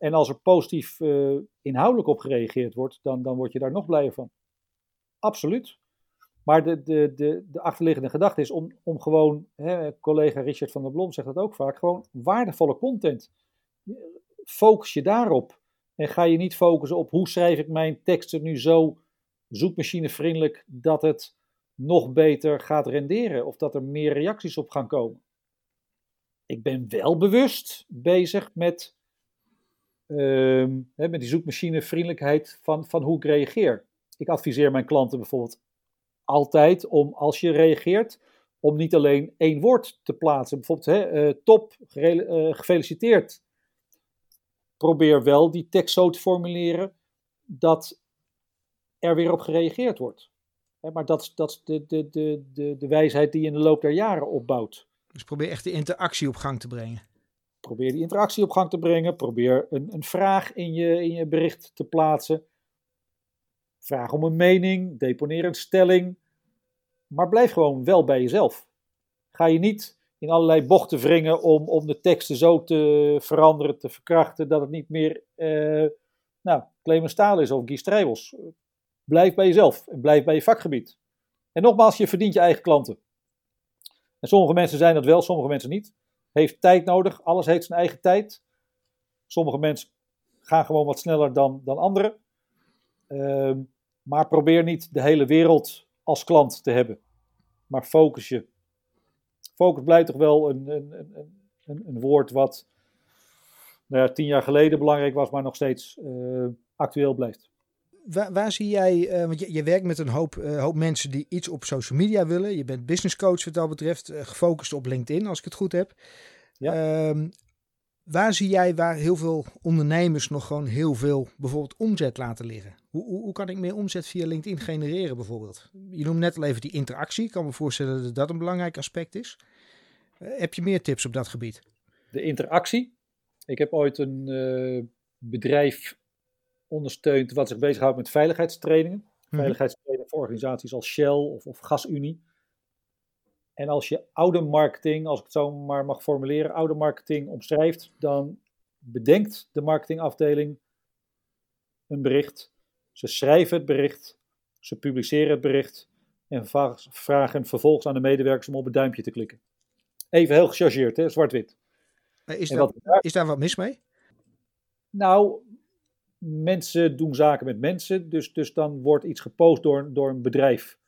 En als er positief uh, inhoudelijk op gereageerd wordt, dan, dan word je daar nog blijer van. Absoluut. Maar de, de, de, de achterliggende gedachte is om, om gewoon, hè, collega Richard van der Blom zegt dat ook vaak, gewoon waardevolle content. Focus je daarop. En ga je niet focussen op hoe schrijf ik mijn teksten nu zo zoekmachinevriendelijk dat het nog beter gaat renderen of dat er meer reacties op gaan komen. Ik ben wel bewust bezig met, uh, met die zoekmachinevriendelijkheid van, van hoe ik reageer. Ik adviseer mijn klanten bijvoorbeeld altijd om, als je reageert, om niet alleen één woord te plaatsen. Bijvoorbeeld, hè, eh, top, uh, gefeliciteerd. Probeer wel die tekst zo te formuleren dat er weer op gereageerd wordt. Maar dat is, dat is de, de, de, de, de wijsheid die je in de loop der jaren opbouwt. Dus probeer echt de interactie op gang te brengen. Probeer die interactie op gang te brengen. Probeer een, een vraag in je, in je bericht te plaatsen. Vraag om een mening. Deponeer een stelling. Maar blijf gewoon wel bij jezelf. Ga je niet in allerlei bochten wringen om, om de teksten zo te veranderen, te verkrachten, dat het niet meer eh, nou, Clemens Staal is of Guy Strijbels. Blijf bij jezelf en blijf bij je vakgebied. En nogmaals, je verdient je eigen klanten. En sommige mensen zijn dat wel, sommige mensen niet. Heeft tijd nodig, alles heeft zijn eigen tijd. Sommige mensen gaan gewoon wat sneller dan, dan anderen. Ehm, maar probeer niet de hele wereld als klant te hebben. Maar focus je. Focus blijft toch wel een, een, een, een woord wat nou ja, tien jaar geleden belangrijk was, maar nog steeds uh, actueel blijft. Waar, waar, zie jij, uh, want je, je, werkt met een hoop, uh, hoop mensen die iets op social media willen. Je bent business coach wat dat betreft, gefocust op LinkedIn als ik het goed heb. Ja. Uh, waar zie jij waar heel veel ondernemers nog gewoon heel veel bijvoorbeeld omzet laten liggen? Hoe, hoe, hoe, kan ik meer omzet via LinkedIn genereren bijvoorbeeld? Je noemt net al even die interactie. Ik kan me voorstellen dat dat een belangrijk aspect is. heb je meer tips op dat gebied? De interactie. Ik heb ooit een bedrijf ondersteunt wat zich bezighoudt met veiligheidstrainingen. Mm Veiligheidstrainingen voor organisaties als Shell of, of GasUnie. En als je oude marketing, als ik het zo maar mag formuleren, oude marketing omschrijft, dan bedenkt de marketingafdeling een bericht. Ze schrijven het bericht, ze publiceren het bericht en vragen vervolgens aan de medewerkers om op het duimpje te klikken. Even heel gechargeerd, zwart-wit. Is, daar, is daar wat mis mee? Nou, mensen doen zaken met mensen, dus, dus dan wordt iets gepost door, door een bedrijf.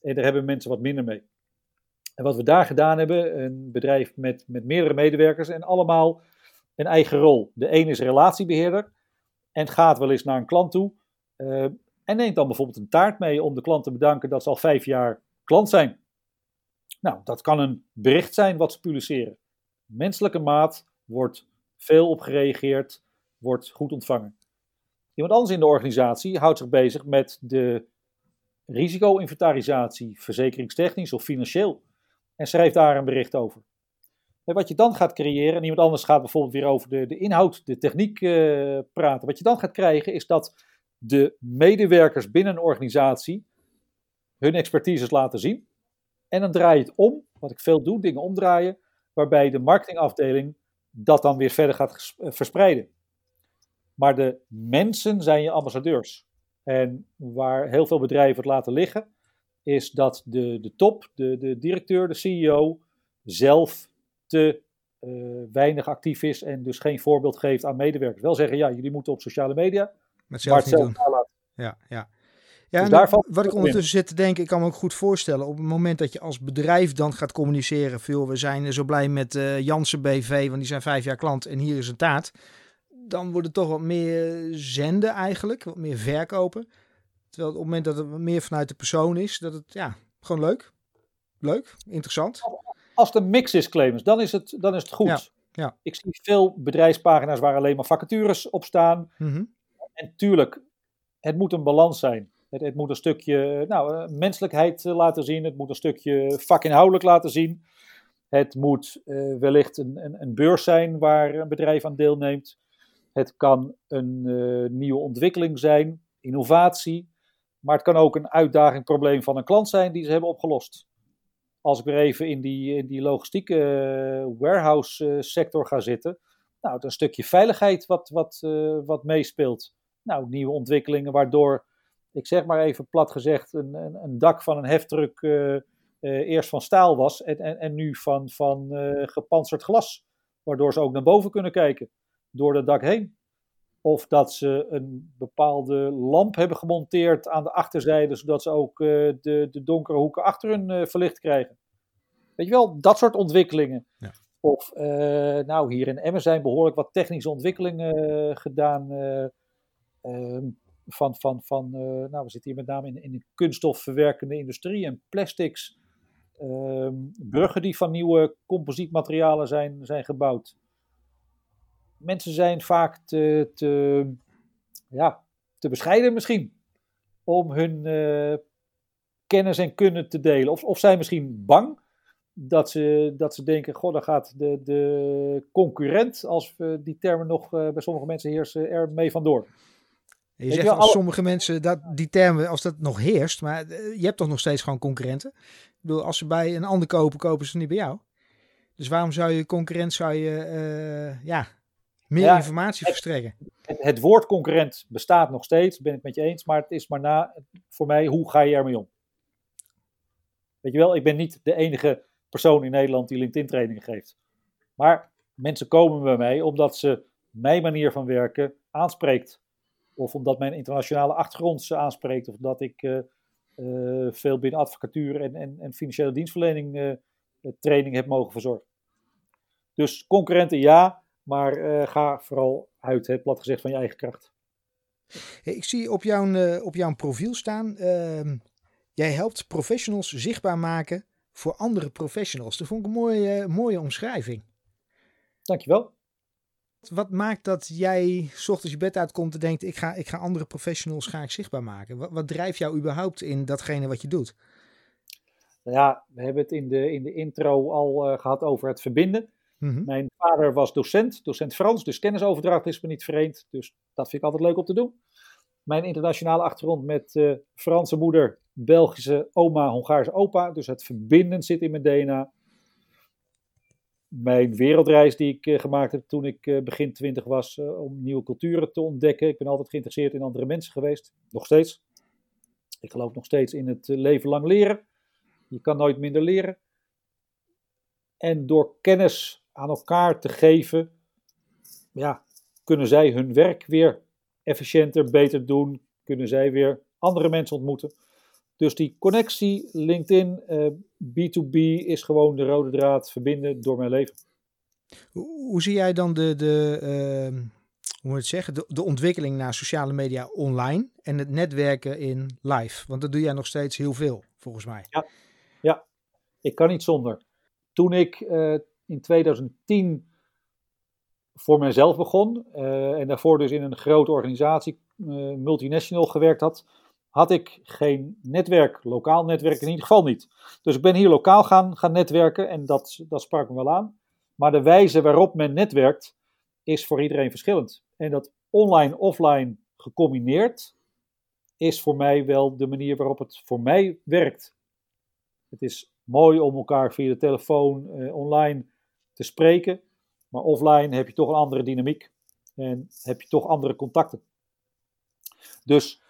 En daar hebben mensen wat minder mee. En wat we daar gedaan hebben, een bedrijf met, met meerdere medewerkers en allemaal een eigen rol. De een is relatiebeheerder en gaat wel eens naar een klant toe uh, en neemt dan bijvoorbeeld een taart mee om de klant te bedanken dat ze al vijf jaar klant zijn. Nou, dat kan een bericht zijn wat ze publiceren. Menselijke maat wordt veel op gereageerd, wordt goed ontvangen. Iemand anders in de organisatie houdt zich bezig met de risico-inventarisatie, verzekeringstechnisch of financieel, en schrijft daar een bericht over. En wat je dan gaat creëren, en iemand anders gaat bijvoorbeeld weer over de, de inhoud, de techniek uh, praten. Wat je dan gaat krijgen is dat de medewerkers binnen een organisatie hun expertises laten zien. En dan draai je het om, wat ik veel doe, dingen omdraaien, waarbij de marketingafdeling dat dan weer verder gaat verspreiden. Maar de mensen zijn je ambassadeurs. En waar heel veel bedrijven het laten liggen, is dat de, de top, de, de directeur, de CEO, zelf te uh, weinig actief is en dus geen voorbeeld geeft aan medewerkers. Wel zeggen, ja, jullie moeten op sociale media, maar zelf, maar zelf niet doen. Ja, ja. Ja, dus wat ik ondertussen zit te denken, ik kan me ook goed voorstellen, op het moment dat je als bedrijf dan gaat communiceren, veel, we zijn zo blij met uh, Janssen BV, want die zijn vijf jaar klant en hier is een taart dan wordt het toch wat meer zenden eigenlijk, wat meer verkopen. Terwijl op het moment dat het meer vanuit de persoon is, dat het ja, gewoon leuk. Leuk, interessant. Als een mix is, Clemens, dan is het, dan is het goed. Ja, ja. Ik zie veel bedrijfspagina's waar alleen maar vacatures op staan. Mhm. En tuurlijk, het moet een balans zijn. Het, het moet een stukje nou, eh, menselijkheid eh, laten zien. Het moet een stukje vakinhoudelijk laten zien. Het moet uh, wellicht een, een, een, beurs zijn waar een bedrijf aan deelneemt. Het kan een uh, nieuwe ontwikkeling zijn, innovatie. Maar het kan ook een uitdaging, probleem van een klant zijn die ze hebben opgelost. als ik weer even in die, in die logistieke warehouse sector ga zitten, nou, een stukje veiligheid wat, wat, wat meespeelt. Nou, nieuwe ontwikkelingen waardoor, ik zeg maar even plat gezegd, een, een, een dak van een heftruck eerst van staal was en, en, en nu van, van gepantserd glas. Waardoor ze ook naar boven kunnen kijken door het dak heen. Of dat ze een bepaalde lamp hebben gemonteerd aan de achterzijde, zodat ze ook uh, de, de donkere hoeken achter hun uh, verlicht krijgen. Weet je wel, dat soort ontwikkelingen. Ja. Of, uh, nou, hier in Emmen zijn behoorlijk wat technische ontwikkelingen gedaan. Ehm, van, van, van nou, we zitten hier met name in, in de kunststofverwerkende industrie en plastics. Ehm, bruggen die van nieuwe composietmaterialen zijn, zijn gebouwd mensen zijn vaak te, te, ja, te bescheiden misschien om hun uh, kennis en kunnen te delen. Of, of zijn misschien bang dat ze, dat ze denken, goh, dan gaat de, de concurrent, als we die termen nog uh, bij sommige mensen heersen, er mee vandoor. Je zegt als sommige mensen dat die termen, als dat nog heerst, maar eh, je hebt toch nog steeds gewoon concurrenten? Ik bedoel, als ze bij een ander kopen, kopen ze niet bij jou. Dus waarom zou je concurrent, zou je, uh, ja, meer informatie verstrekken. Het, het, woord concurrent bestaat nog steeds, ben ik met je eens, maar het is maar na, voor mij, hoe ga je ermee om? Weet je wel, ik ben niet de enige persoon in Nederland die LinkedIn trainingen geeft. Maar mensen komen bij mij omdat ze mijn manier van werken aanspreekt. Of omdat mijn internationale achtergrond ze aanspreekt. Of dat ik uh, uh, veel binnen advocatuur en, en, en financiële dienstverlening uh, training heb mogen verzorgen. Dus concurrenten ja, maar uh, ga vooral uit, het plat gezegd, van je eigen kracht. Hey, ik zie op jouw, uh, op jouw profiel staan, uh, jij helpt professionals zichtbaar maken voor andere professionals. Dat vond ik een mooie, mooie omschrijving. Dankjewel. Wat maakt dat jij s ochtends je bed uitkomt en denkt, ik ga, ik ga andere professionals ga ik zichtbaar maken? Wat, wat drijft jou überhaupt in datgene wat je doet? Nou ja, we hebben het in de, in de intro al gehad over het verbinden. Mhm. Mijn vader was docent, docent Frans, dus kennisoverdracht is me niet vreemd. Dus dat vind ik altijd leuk om te doen. Mijn internationale achtergrond met uh, Franse moeder, Belgische oma, Hongaarse opa. Dus het verbinden zit in mijn DNA. Mijn wereldreis die ik uh, gemaakt heb toen ik uh, begin twintig was om nieuwe culturen te ontdekken. Ik ben altijd geïnteresseerd in andere mensen geweest. Nog steeds. Ik geloof nog steeds in het leven lang leren. Je kan nooit minder leren. En door kennis aan elkaar te geven, ja, kunnen zij hun werk weer efficiënter, beter doen. Kunnen zij weer andere mensen ontmoeten. Dus die connectie, LinkedIn, uh, B2B is gewoon de rode draad verbinden door mijn leven. Hoe, zie jij dan de, de, uh, hoe moet het zeggen, de, de ontwikkeling naar sociale media online en het netwerken in live? Want dat doe jij nog steeds heel veel, volgens mij. Ja, ja. ik kan niet zonder. Toen ik uh, in 2010 voor mezelf begon uh, en daarvoor dus in een grote organisatie, uh, multinational, gewerkt had, had ik geen netwerk, lokaal netwerk in ieder geval niet. Dus ik ben hier lokaal gaan, gaan netwerken en dat, dat sprak me wel aan. Maar de wijze waarop men netwerkt is voor iedereen verschillend. En dat online, offline gecombineerd is voor mij wel de manier waarop het voor mij werkt. Het is mooi om elkaar via de telefoon, uh, online te spreken. Maar offline heb je toch een andere dynamiek en heb je toch andere contacten. Dus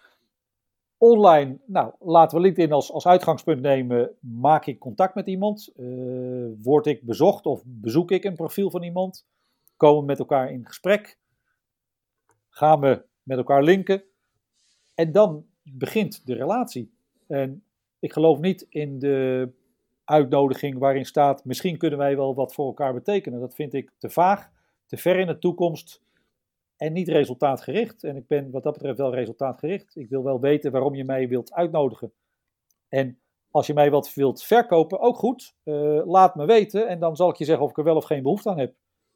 online, nou laten we LinkedIn als, als uitgangspunt nemen. Maak ik contact met iemand? Uh, word ik bezocht of bezoek ik een profiel van iemand? Komen we met elkaar in gesprek? Gaan we met elkaar linken? En dan begint de relatie. En ik geloof niet in de uitnodiging waarin staat: misschien kunnen wij wel wat voor elkaar betekenen. Dat vind ik te vaag, te ver in de toekomst en niet resultaatgericht. En ik ben wat dat betreft wel resultaatgericht. Ik wil wel weten waarom je mij wilt uitnodigen. En als je mij wat wilt verkopen, ook goed. Uh, laat me weten en dan zal ik je zeggen of ik er wel of geen behoefte aan heb.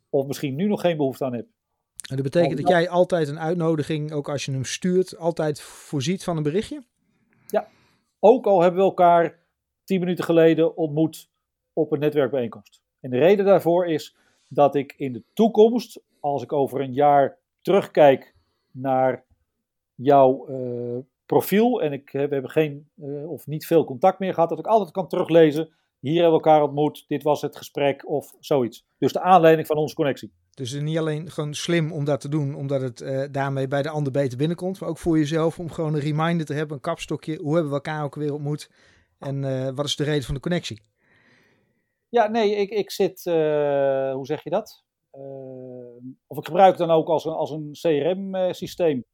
Of misschien nu nog geen behoefte aan heb. En dat betekent dat jij altijd een uitnodiging, ook als je hem stuurt, altijd voorziet van een berichtje? Ja, ook al hebben we elkaar tien minuten geleden ontmoet op een netwerkbijeenkomst. En de reden daarvoor is dat ik in de toekomst, als ik over een jaar terugkijk naar jouw uh, profiel en ik, we hebben geen uh, of niet veel contact meer gehad, dat ik altijd kan teruglezen hier hebben we elkaar ontmoet, dit was het gesprek of zoiets. Dus de aanleiding van onze connectie. Dus het niet alleen gewoon slim om dat te doen, omdat het uh, daarmee bij de ander beter binnenkomt, maar ook voor jezelf om gewoon een reminder te hebben, een kapstokje. Hoe hebben we elkaar ook weer ontmoet en uh, wat is de reden van de connectie? Ja, nee, ik, ik zit, uh, hoe zeg je dat? of ik gebruik het dan ook als een, als een CRM-systeem.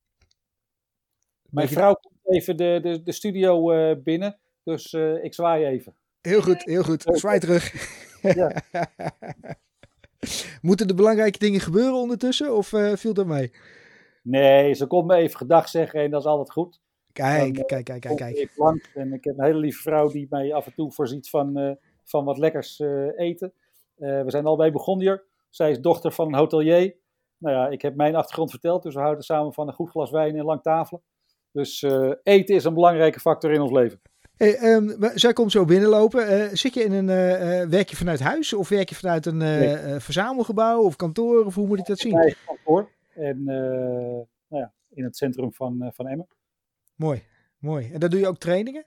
Mijn vrouw komt even de, de, de studio binnen, dus ik zwaai even. Heel goed, heel goed. Zwaai terug. Ja. Moeten er belangrijke dingen gebeuren ondertussen of viel dat mee? Nee, ze komt me even gedag zeggen en dat is altijd goed. Kijk, Dan, kijk, kijk, kijk. kijk. Ik langs en ik heb een hele lieve vrouw die mij af en toe voorziet van, uh, van wat lekkers uh, eten. we zijn al bij begonnen hier. Zij is dochter van een hotelier. Nou ja, ik heb mijn achtergrond verteld, dus we houden samen van een goed glas wijn en lang tafelen. Dus eten is een belangrijke factor in ons leven. Hey, um, zij komt zo binnenlopen. Uh, zit je in een, uh, werk je vanuit huis of werk je vanuit een nee. verzamelgebouw of kantoor? Of hoe moet ik dat zien? Nee, kantoor. En nou ja, in het centrum van, van Emmen. Mooi, mooi. En daar doe je ook trainingen?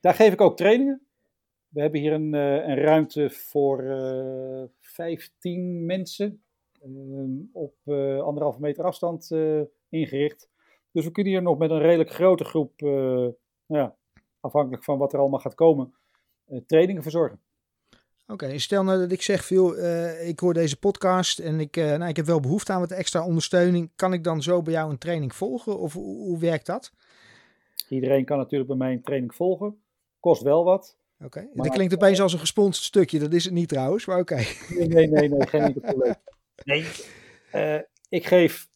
Daar geef ik ook trainingen. We hebben hier een, een ruimte voor 15 mensen ehm, op anderhalve meter afstand ingericht. Dus we kunnen hier nog met een redelijk grote groep ja, afhankelijk van wat er allemaal gaat komen, uh, trainingen verzorgen. Oké, stel nou dat ik zeg, veel, uh, ik hoor deze podcast en ik, uh, nou, ik heb wel behoefte aan wat extra ondersteuning. Kan ik dan zo bij jou een training volgen of hoe, hoe werkt dat? Iedereen kan natuurlijk bij mij een training volgen. Kost wel wat. Oké, okay. dat klinkt opeens als een gesponsord stukje. Dat is het niet trouwens, maar oké. Okay. Nee, nee, nee, nee, geen enkel probleem. Nee, uh, ik geef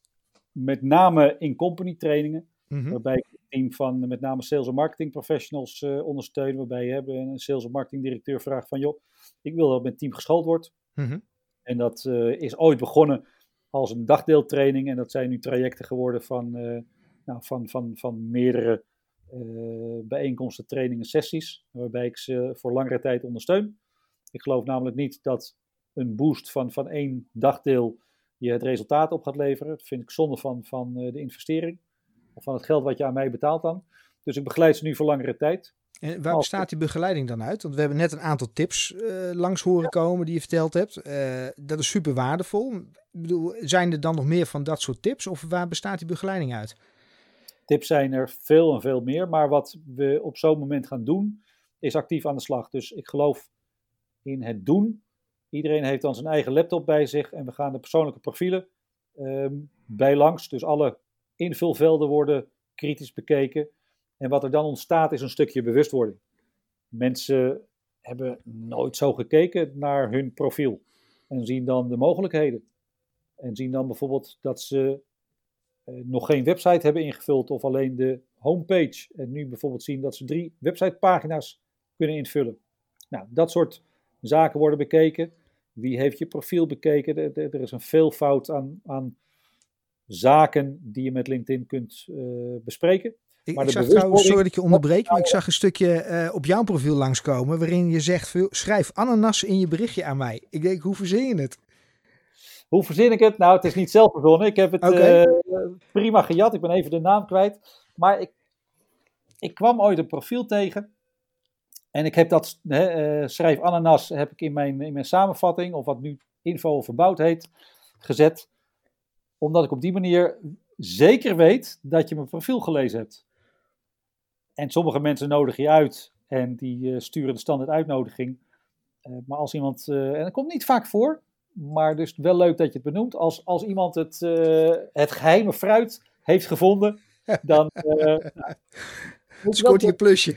met name in company trainingen. Mm -hmm. Waarbij ik team van met name sales en marketing professionals ondersteunen. Waarbij je hebben een sales en marketing directeur vraagt van joh, ik wil dat mijn team geschoold wordt. Mm -hmm. En dat uh, is ooit begonnen als een dagdeeltraining. En dat zijn nu trajecten geworden van, uh, nou, van, van, van meerdere bijeenkomsten, trainingen, sessies. Waarbij ik ze voor langere tijd ondersteun. Ik geloof namelijk niet dat een boost van, van één dagdeel je het resultaat op gaat leveren. Dat vind ik zonde van, van de investering of van het geld wat je aan mij betaalt dan. Dus ik begeleid ze nu voor langere tijd. En waar bestaat die begeleiding dan uit? Want we hebben net een aantal tips uh, langs horen komen die je verteld hebt. Uh, dat is super waardevol. Ik bedoel, zijn er dan nog meer van dat soort tips? Of waar bestaat die begeleiding uit? Tips zijn er veel en veel meer. Maar wat we op zo'n moment gaan doen, is actief aan de slag. Dus ik geloof in het doen. Iedereen heeft dan zijn eigen laptop bij zich. En we gaan de persoonlijke profielen um, bij langs. Dus alle invulvelden worden kritisch bekeken. En wat er dan ontstaat is een stukje bewustwording. Mensen hebben nooit zo gekeken naar hun profiel en zien dan de mogelijkheden. En zien dan bijvoorbeeld dat ze eh, nog geen website hebben ingevuld of alleen de homepage. En nu bijvoorbeeld zien dat ze drie websitepagina's kunnen invullen. Nou, dat soort zaken worden bekeken. Wie heeft je profiel bekeken? Er, is een veelvoud aan, aan zaken die je met LinkedIn kunt uh, bespreken. Ik, maar ik zag trouwens, sorry dat je onderbreek, maar ik zag een stukje uh, op jouw profiel langskomen waarin je zegt, schrijf ananas in je berichtje aan mij. Ik denk, hoe verzin je het? Hoe verzin ik het? Nou, het is niet zelf verzonnen. Ik heb het okay. uh, prima gejat. Ik ben even de naam kwijt. Maar ik, ik kwam ooit een profiel tegen. En ik heb dat, uh, schrijf ananas, heb ik in mijn, in mijn samenvatting, of wat nu info verbouwd heet, gezet omdat ik op die manier zeker weet dat je mijn profiel gelezen hebt. En sommige mensen nodigen je uit en die uh, sturen de standaard uitnodiging. Uh, maar als iemand, uh, en dat komt niet vaak voor, maar dus wel leuk dat je het benoemt. Als, als iemand het, het geheime fruit heeft gevonden, dan. nou, scoort hij een plusje.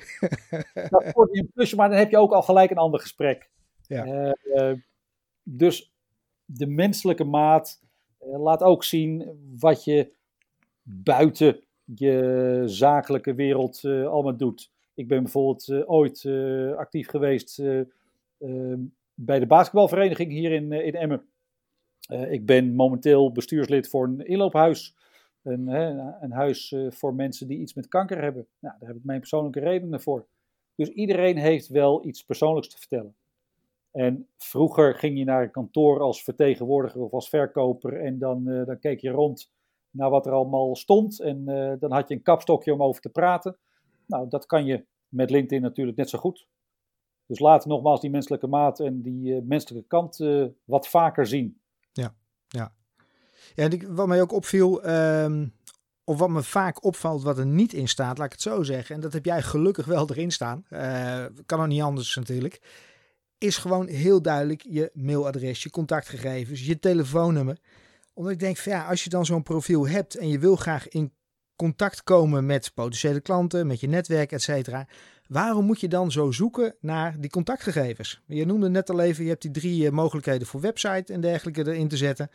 dan scoort hij een plusje, maar dan heb je ook al gelijk een ander gesprek. Ja. dus de menselijke maat eh, laat ook zien wat je buiten je zakelijke wereld uh, allemaal doet. Ik ben bijvoorbeeld uh, ooit uh, actief geweest ehm, bij de basketbalvereniging hier in, in Emmen. ik ben momenteel bestuurslid voor een inloophuis. Een, een huis voor mensen die iets met kanker hebben. Nou, daar heb ik mijn persoonlijke redenen voor. Dus iedereen heeft wel iets persoonlijks te vertellen. En vroeger ging je naar een kantoor als vertegenwoordiger of als verkoper en dan, dan keek je rond naar wat er allemaal stond en uh, dan had je een kapstokje om over te praten. Nou, dat kan je met LinkedIn natuurlijk net zo goed. Dus laat nogmaals die menselijke maat en die menselijke kant wat vaker zien. Ja, ja. Ja, wat mij ook opviel, ehm, of wat me vaak opvalt wat er niet in staat, laat ik het zo zeggen. En dat heb jij gelukkig wel erin staan. Kan ook niet anders natuurlijk. Is gewoon heel duidelijk je mailadres, je contactgegevens, je telefoonnummer. Omdat ik denk, ja, als je dan zo'n profiel hebt en je wil graag in contact komen met potentiële klanten, met je netwerk, et cetera. Waarom moet je dan zo zoeken naar die contactgegevens? Je noemde net al even, je hebt die drie eh, mogelijkheden voor website en dergelijke erin te zetten.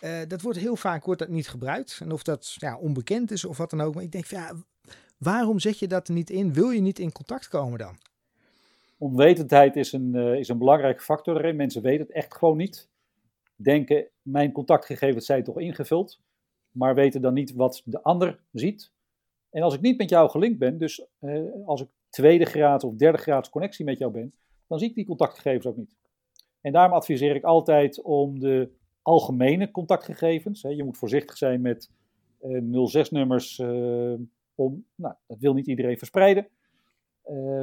Uh, dat wordt heel vaak wordt dat niet gebruikt. En of dat ja, onbekend is of wat dan ook. Maar ik denk, ja, waarom zet je dat er niet in? Wil je niet in contact komen dan? Onwetendheid is een, uh, is een belangrijke factor erin. Mensen weten het echt gewoon niet. Denken, mijn contactgegevens zijn toch ingevuld. Maar weten dan niet wat de ander ziet. En als ik niet met jou gelinkt ben, dus uh, als ik tweede graad of derde graads connectie met jou ben, dan zie ik die contactgegevens ook niet. En daarom adviseer ik altijd om de algemene contactgegevens. Hè. Je moet voorzichtig zijn met uh, eh, 06-nummers. Uh, eh, om, nou, dat wil niet iedereen verspreiden. Uh,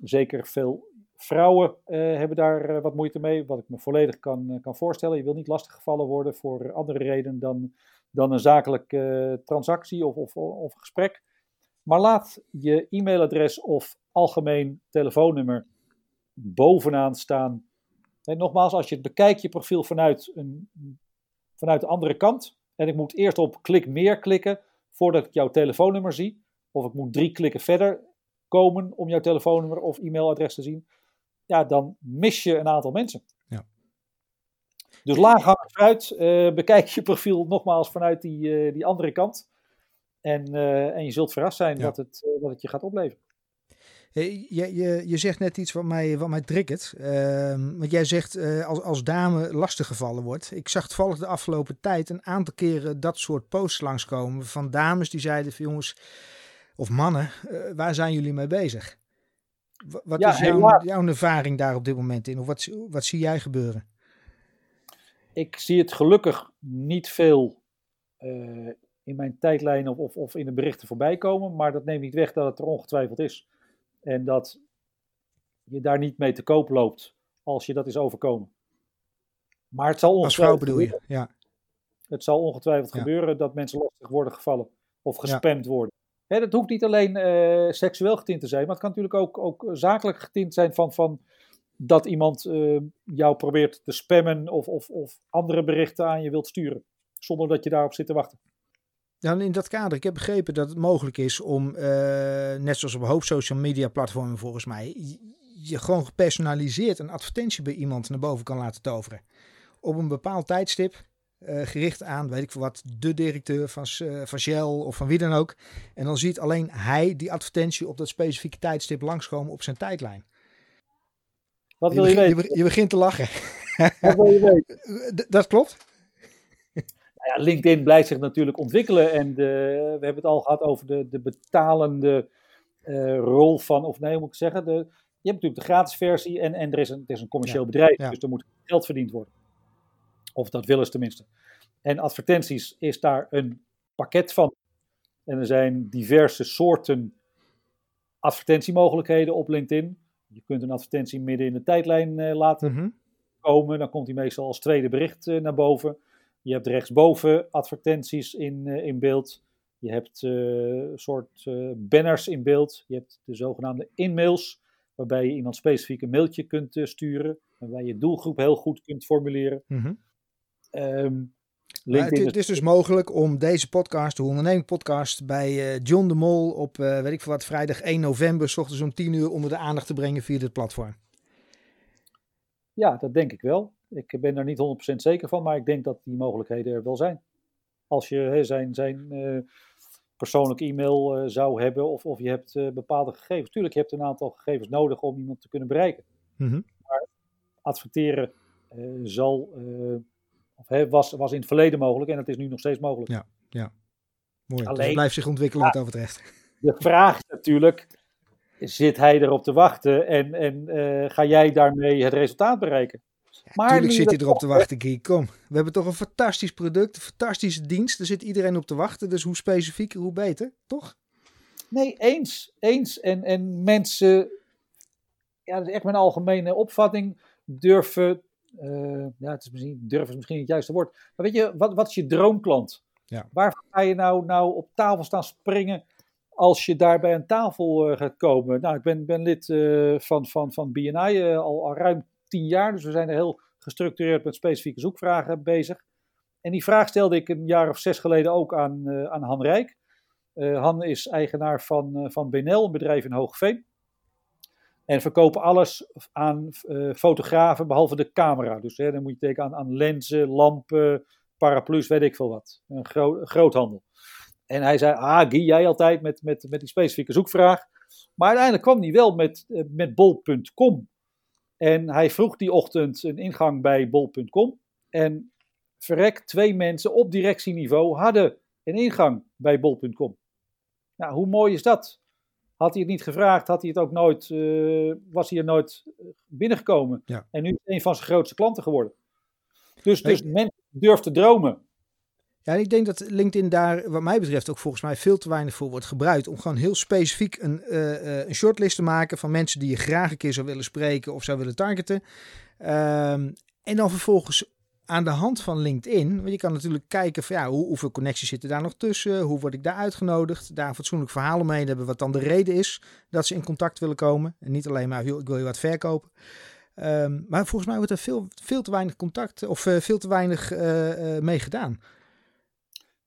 zeker veel vrouwen uh, hebben daar wat moeite mee, wat ik me volledig kan, kan voorstellen. Je wil niet lastiggevallen worden voor andere redenen dan, dan een zakelijke transactie of, of, of gesprek. Maar laat je e-mailadres of algemeen telefoonnummer bovenaan staan nogmaals, als je het bekijkt, je profiel vanuit, een, vanuit de andere kant. En ik moet eerst op klik meer klikken voordat ik jouw telefoonnummer zie. Of ik moet drie klikken verder komen om jouw telefoonnummer of e-mailadres te zien. Ja, dan mis je een aantal mensen. Ja. Dus laaghangend fruit, uh, bekijk je profiel nogmaals vanuit die, uh, die andere kant. En, uh, en je zult verrast zijn ja. wat, het, wat het je gaat opleveren. Je, je, je zegt net iets wat mij, wat mij triggert. Uh, want jij zegt als, als dame lastiggevallen wordt. Ik zag toevallig de afgelopen tijd een aantal keren dat soort posts langskomen. Van dames die zeiden van jongens, of mannen, waar zijn jullie mee bezig? Wat ja, is jouw, jouw ervaring daar op dit moment in? Of wat, wat zie jij gebeuren? Ik zie het gelukkig niet veel uh, in mijn tijdlijn of, of, of in de berichten voorbij komen. Maar dat neemt niet weg dat het er ongetwijfeld is. En dat je daar niet mee te koop loopt als je dat is overkomen. Maar het zal ongetwijfeld. bedoel je, ja. Het zal ongetwijfeld gebeuren dat mensen lastig worden gevallen of gespamd worden. Hè, dat hoeft niet alleen uh, seksueel getint te zijn, maar het kan natuurlijk ook, ook zakelijk getint zijn van, van dat iemand uh, jou probeert te spammen of, of, of andere berichten aan je wilt sturen. Zonder dat je daarop zit te wachten. Dan in dat kader, ik heb begrepen dat het mogelijk is om, net zoals op een hoop social media platformen volgens mij, je gewoon gepersonaliseerd een advertentie bij iemand naar boven kan laten toveren. Op een bepaald tijdstip, uh, gericht aan, weet ik veel wat, de directeur van, uh, van Shell of van wie dan ook. En dan ziet alleen hij die advertentie op dat specifieke tijdstip langskomen op zijn tijdlijn. Wat wil je, je weten? Je, begint te lachen. Wat wil je weten? dat klopt ja, LinkedIn blijft zich natuurlijk ontwikkelen. En de, we hebben het al gehad over de, de betalende uh, rol van, of nee, hoe moet ik zeggen? De, je hebt natuurlijk de gratis versie en, en er is een, het is een commercieel bedrijf, dus er moet geld verdiend worden. Of dat willen ze tenminste. En advertenties is daar een pakket van. En er zijn diverse soorten advertentiemogelijkheden op LinkedIn. Je kunt een advertentie midden in de tijdlijn uh, laten mm -hmm. komen. Dan komt die meestal als tweede bericht uh, naar boven. Je hebt rechtsboven advertenties in, uh, in beeld. Je hebt uh, soort banners in beeld. Je hebt de zogenaamde inmails, waarbij je iemand specifiek een mailtje kunt sturen. Waarbij je doelgroep heel goed kunt formuleren. Mm -hmm. Um, het, het, is dus mogelijk om deze podcast, de onderneming podcast, bij John de Mol op, weet ik veel wat, vrijdag 1 november, s ochtends om 10 uur onder de aandacht te brengen via dit platform. Ja, dat denk ik wel. Ik ben er niet 100% zeker van, maar ik denk dat die mogelijkheden er wel zijn. Als je he, zijn, zijn uh, persoonlijke e-mail uh, zou hebben of, of je hebt uh, bepaalde gegevens. Tuurlijk, je hebt een aantal gegevens nodig om iemand te kunnen bereiken. Mm -hmm. Maar adverteren zal, of, was, was in het verleden mogelijk en het is nu nog steeds mogelijk. Ja, ja. mooi. Alleen, dus het blijft zich ontwikkelen ja, wat dat betreft. De vraag is natuurlijk, zit hij erop te wachten en, en uh, ga jij daarmee het resultaat bereiken? maar Natuurlijk zit hij erop te wachten, Guy. Kom, we hebben toch een fantastisch product, een fantastische dienst. Er zit iedereen op te wachten, dus hoe specifieker, hoe beter, toch? Nee, eens. Eens. En, en mensen ja, dat is echt mijn algemene opvatting, durven, uh, ja, het is misschien, durven is misschien het juiste woord, maar weet je, wat, wat is je droomklant? Ja. Waar ga je nou, nou op tafel staan springen als je daar bij een tafel uh, gaat komen? Nou, ik ben, ben lid uh, van, van, van BNI al, al ruim tien jaar, dus we zijn er heel gestructureerd met specifieke zoekvragen bezig. En die vraag stelde ik een jaar of zes geleden ook aan, aan Han Rijk. Han is eigenaar van, van Benel, een bedrijf in Hoogveen. En verkopen alles aan uh, fotografen behalve de camera. Dus hè, dan moet je denken aan, lenzen, lampen, paraplu's, weet ik veel wat. Een gro groothandel. En hij zei, ah Guy, jij altijd met, met, met die specifieke zoekvraag. Maar uiteindelijk kwam hij wel met, uh, met bol.com. En hij vroeg die ochtend een ingang bij bol.com. En verrek, twee mensen op directieniveau hadden een ingang bij bol.com. Nou, hoe mooi is dat? Had hij het niet gevraagd, had hij het ook nooit, uh, was hij er nooit binnengekomen. Ja. En nu is het een van zijn grootste klanten geworden. Dus, dus mensen durven te dromen. Ja, ik denk dat LinkedIn daar, wat mij betreft, ook volgens mij veel te weinig voor wordt gebruikt. Om gewoon heel specifiek een, uh, een shortlist te maken van mensen die je graag een keer zou willen spreken of zou willen targeten. Um, en dan vervolgens aan de hand van LinkedIn, want je kan natuurlijk kijken van ja, hoe, hoeveel connecties zitten daar nog tussen, hoe word ik daar uitgenodigd, daar een fatsoenlijk verhaal omheen hebben, wat dan de reden is dat ze in contact willen komen. En niet alleen maar, ik wil je wat verkopen. Um, maar volgens mij wordt er veel, veel te weinig contact of uh, veel te weinig uh, uh, mee gedaan.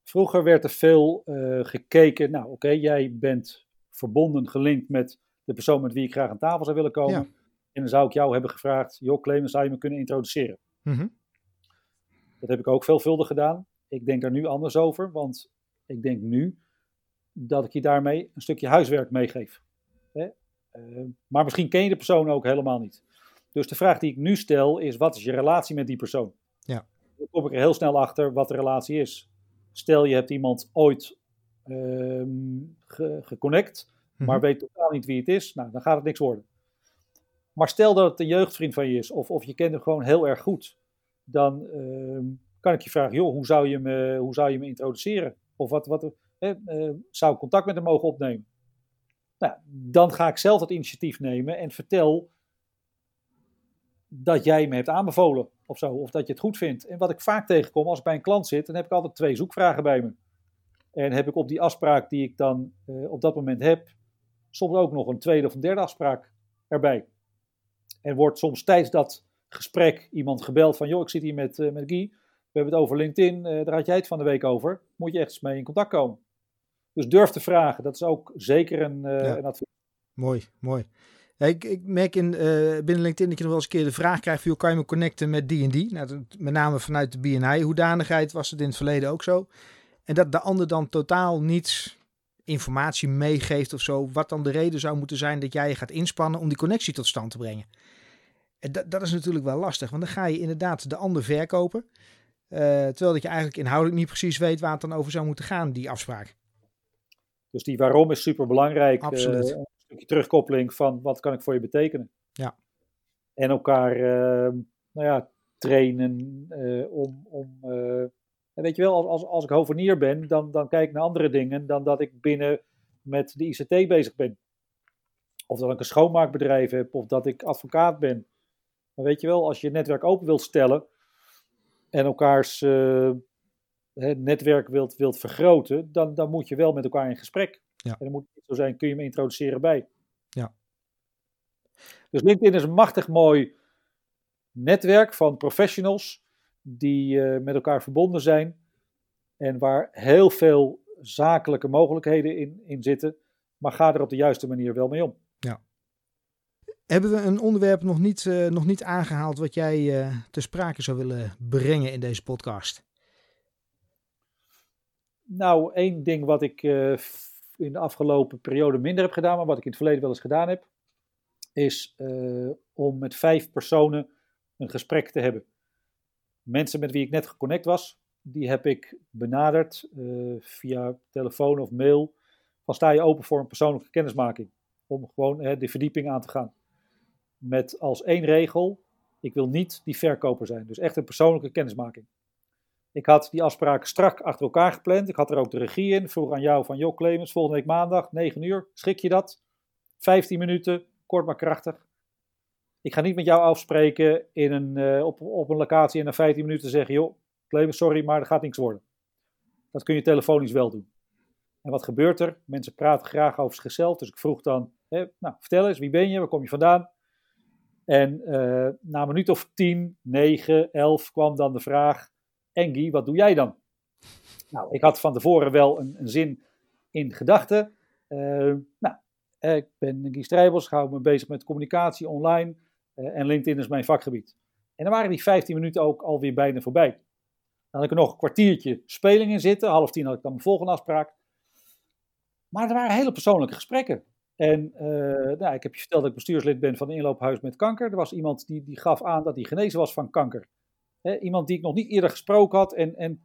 Vroeger werd er veel gekeken, nou oké, okay, jij bent verbonden, gelinkt met de persoon met wie ik graag aan tafel zou willen komen. Ja. En dan zou ik jou hebben gevraagd, joh Clemens, zou je me kunnen introduceren? Mm -hmm. Dat heb ik ook veelvuldig gedaan. Ik denk daar nu anders over, want ik denk nu dat ik je daarmee een stukje huiswerk meegeef. Hè? Uh, maar misschien ken je de persoon ook helemaal niet. Dus de vraag die ik nu stel is: wat is je relatie met die persoon? Ja. Dan kom ik er heel snel achter wat de relatie is. Stel je hebt iemand ooit uh, ge geconnect, mm -hmm. maar weet totaal niet wie het is, nou, dan gaat het niks worden. Maar stel dat het een jeugdvriend van je is, of, of je kent hem gewoon heel erg goed dan uh, kan ik je vragen, joh, hoe zou je me, hoe zou je me introduceren? Of wat, wat eh, uh, zou ik contact met hem mogen opnemen? Nou, dan ga ik zelf het initiatief nemen en vertel dat jij me hebt aanbevolen of zo, of dat je het goed vindt. En wat ik vaak tegenkom als ik bij een klant zit, dan heb ik altijd twee zoekvragen bij me. En heb ik op die afspraak die ik dan uh, op dat moment heb, soms ook nog een tweede of een derde afspraak erbij. En wordt soms tijdens dat gesprek iemand gebeld van, joh, ik zit hier met, uh, met Guy, we hebben het over LinkedIn, uh, daar had jij het van de week over, moet je echt eens mee in contact komen. Dus durf te vragen, dat is ook zeker een, uh, ja. een advies. Mooi, mooi. Ja, ik, ik, merk in, binnen LinkedIn dat je nog wel eens een keer de vraag krijgt, joh, kan je me connecten met die en die? Nou, met name vanuit de BNI-hoedanigheid was het in het verleden ook zo. En dat de ander dan totaal niets informatie meegeeft of zo, wat dan de reden zou moeten zijn dat jij je gaat inspannen om die connectie tot stand te brengen. Dat, dat is natuurlijk wel lastig, want dan ga je inderdaad de ander verkopen. Uh, terwijl dat je eigenlijk inhoudelijk niet precies weet waar het dan over zou moeten gaan, die afspraak. Dus die waarom is super belangrijk. Absoluut. Uh, een stukje terugkoppeling van wat kan ik voor je betekenen. Ja. En elkaar uh, nou ja, trainen om. om weet je wel, als, als, als ik hovenier ben, dan, dan kijk ik naar andere dingen dan dat ik binnen met de ICT bezig ben. Of dat ik een schoonmaakbedrijf heb, of dat ik advocaat ben. Maar weet je wel, als je je netwerk open wilt stellen en elkaars uh, netwerk wilt, wilt vergroten, dan, dan moet je wel met elkaar in gesprek. Ja. En dan moet het zo zijn, kun je me introduceren bij. Ja. Dus LinkedIn is een machtig mooi netwerk van professionals die uh, met elkaar verbonden zijn en waar heel veel zakelijke mogelijkheden in, in zitten. Maar ga er op de juiste manier wel mee om. Hebben we een onderwerp nog niet, uh, nog niet aangehaald wat jij uh, ter sprake zou willen brengen in deze podcast? Nou, één ding wat ik uh, in de afgelopen periode minder heb gedaan, maar wat ik in het verleden wel eens gedaan heb, is om met vijf personen een gesprek te hebben. Mensen met wie ik net geconnect was, die heb ik benaderd via telefoon of mail. Van sta je open voor een persoonlijke kennismaking? Om gewoon de verdieping aan te gaan met als één regel, ik wil niet die verkoper zijn. Dus echt een persoonlijke kennismaking. Ik had die afspraken strak achter elkaar gepland. Ik had er ook de regie in. Vroeg aan jou van, joh Clemens, volgende week maandag, 9 uur, schik je dat? 15 minuten, kort maar krachtig. Ik ga niet met jou afspreken in een, op, op een locatie en na 15 minuten zeggen: joh, Clemens, sorry, maar er gaat niks worden. Dat kun je telefonisch wel doen. En wat gebeurt er? Mensen praten graag over zichzelf. Dus ik vroeg dan, hè, nou, vertel eens, wie ben je, waar kom je vandaan? En uh, na een minuut of tien, negen, elf kwam dan de vraag, Engie, wat doe jij dan? Nou, ik had van tevoren wel een, zin in gedachten. Uh, nou, ik ben Guy Strijbels, hou me bezig met communicatie online uh, en LinkedIn is mijn vakgebied. En dan waren die 15 minuten ook alweer bijna voorbij. Dan had ik er nog een kwartiertje speling in zitten. Half tien had ik dan mijn volgende afspraak. Maar er waren hele persoonlijke gesprekken. En uh, nou, ik heb je verteld dat ik bestuurslid ben van een inloophuis met kanker. Er was iemand die, die gaf aan dat hij genezen was van kanker. iemand die ik nog niet eerder gesproken had. En, en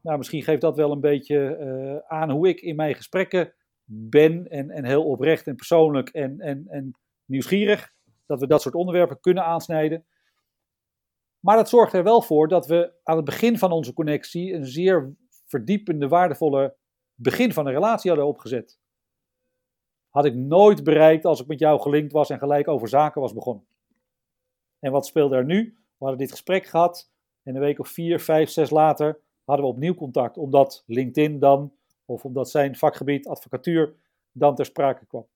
nou, misschien geeft dat wel een beetje uh, aan hoe ik in mijn gesprekken ben. En, en heel oprecht en persoonlijk en, en, en nieuwsgierig. Dat we dat soort onderwerpen kunnen aansnijden. Maar dat zorgt er wel voor dat we aan het begin van onze connectie een zeer verdiepende, waardevolle begin van een relatie hadden opgezet. Had ik nooit bereikt als ik met jou gelinkt was en gelijk over zaken was begonnen. En wat speelde er nu? We hadden dit gesprek gehad en een week of vier, vijf, zes later hadden we opnieuw contact. Omdat LinkedIn dan, of omdat zijn vakgebied advocatuur dan ter sprake kwam.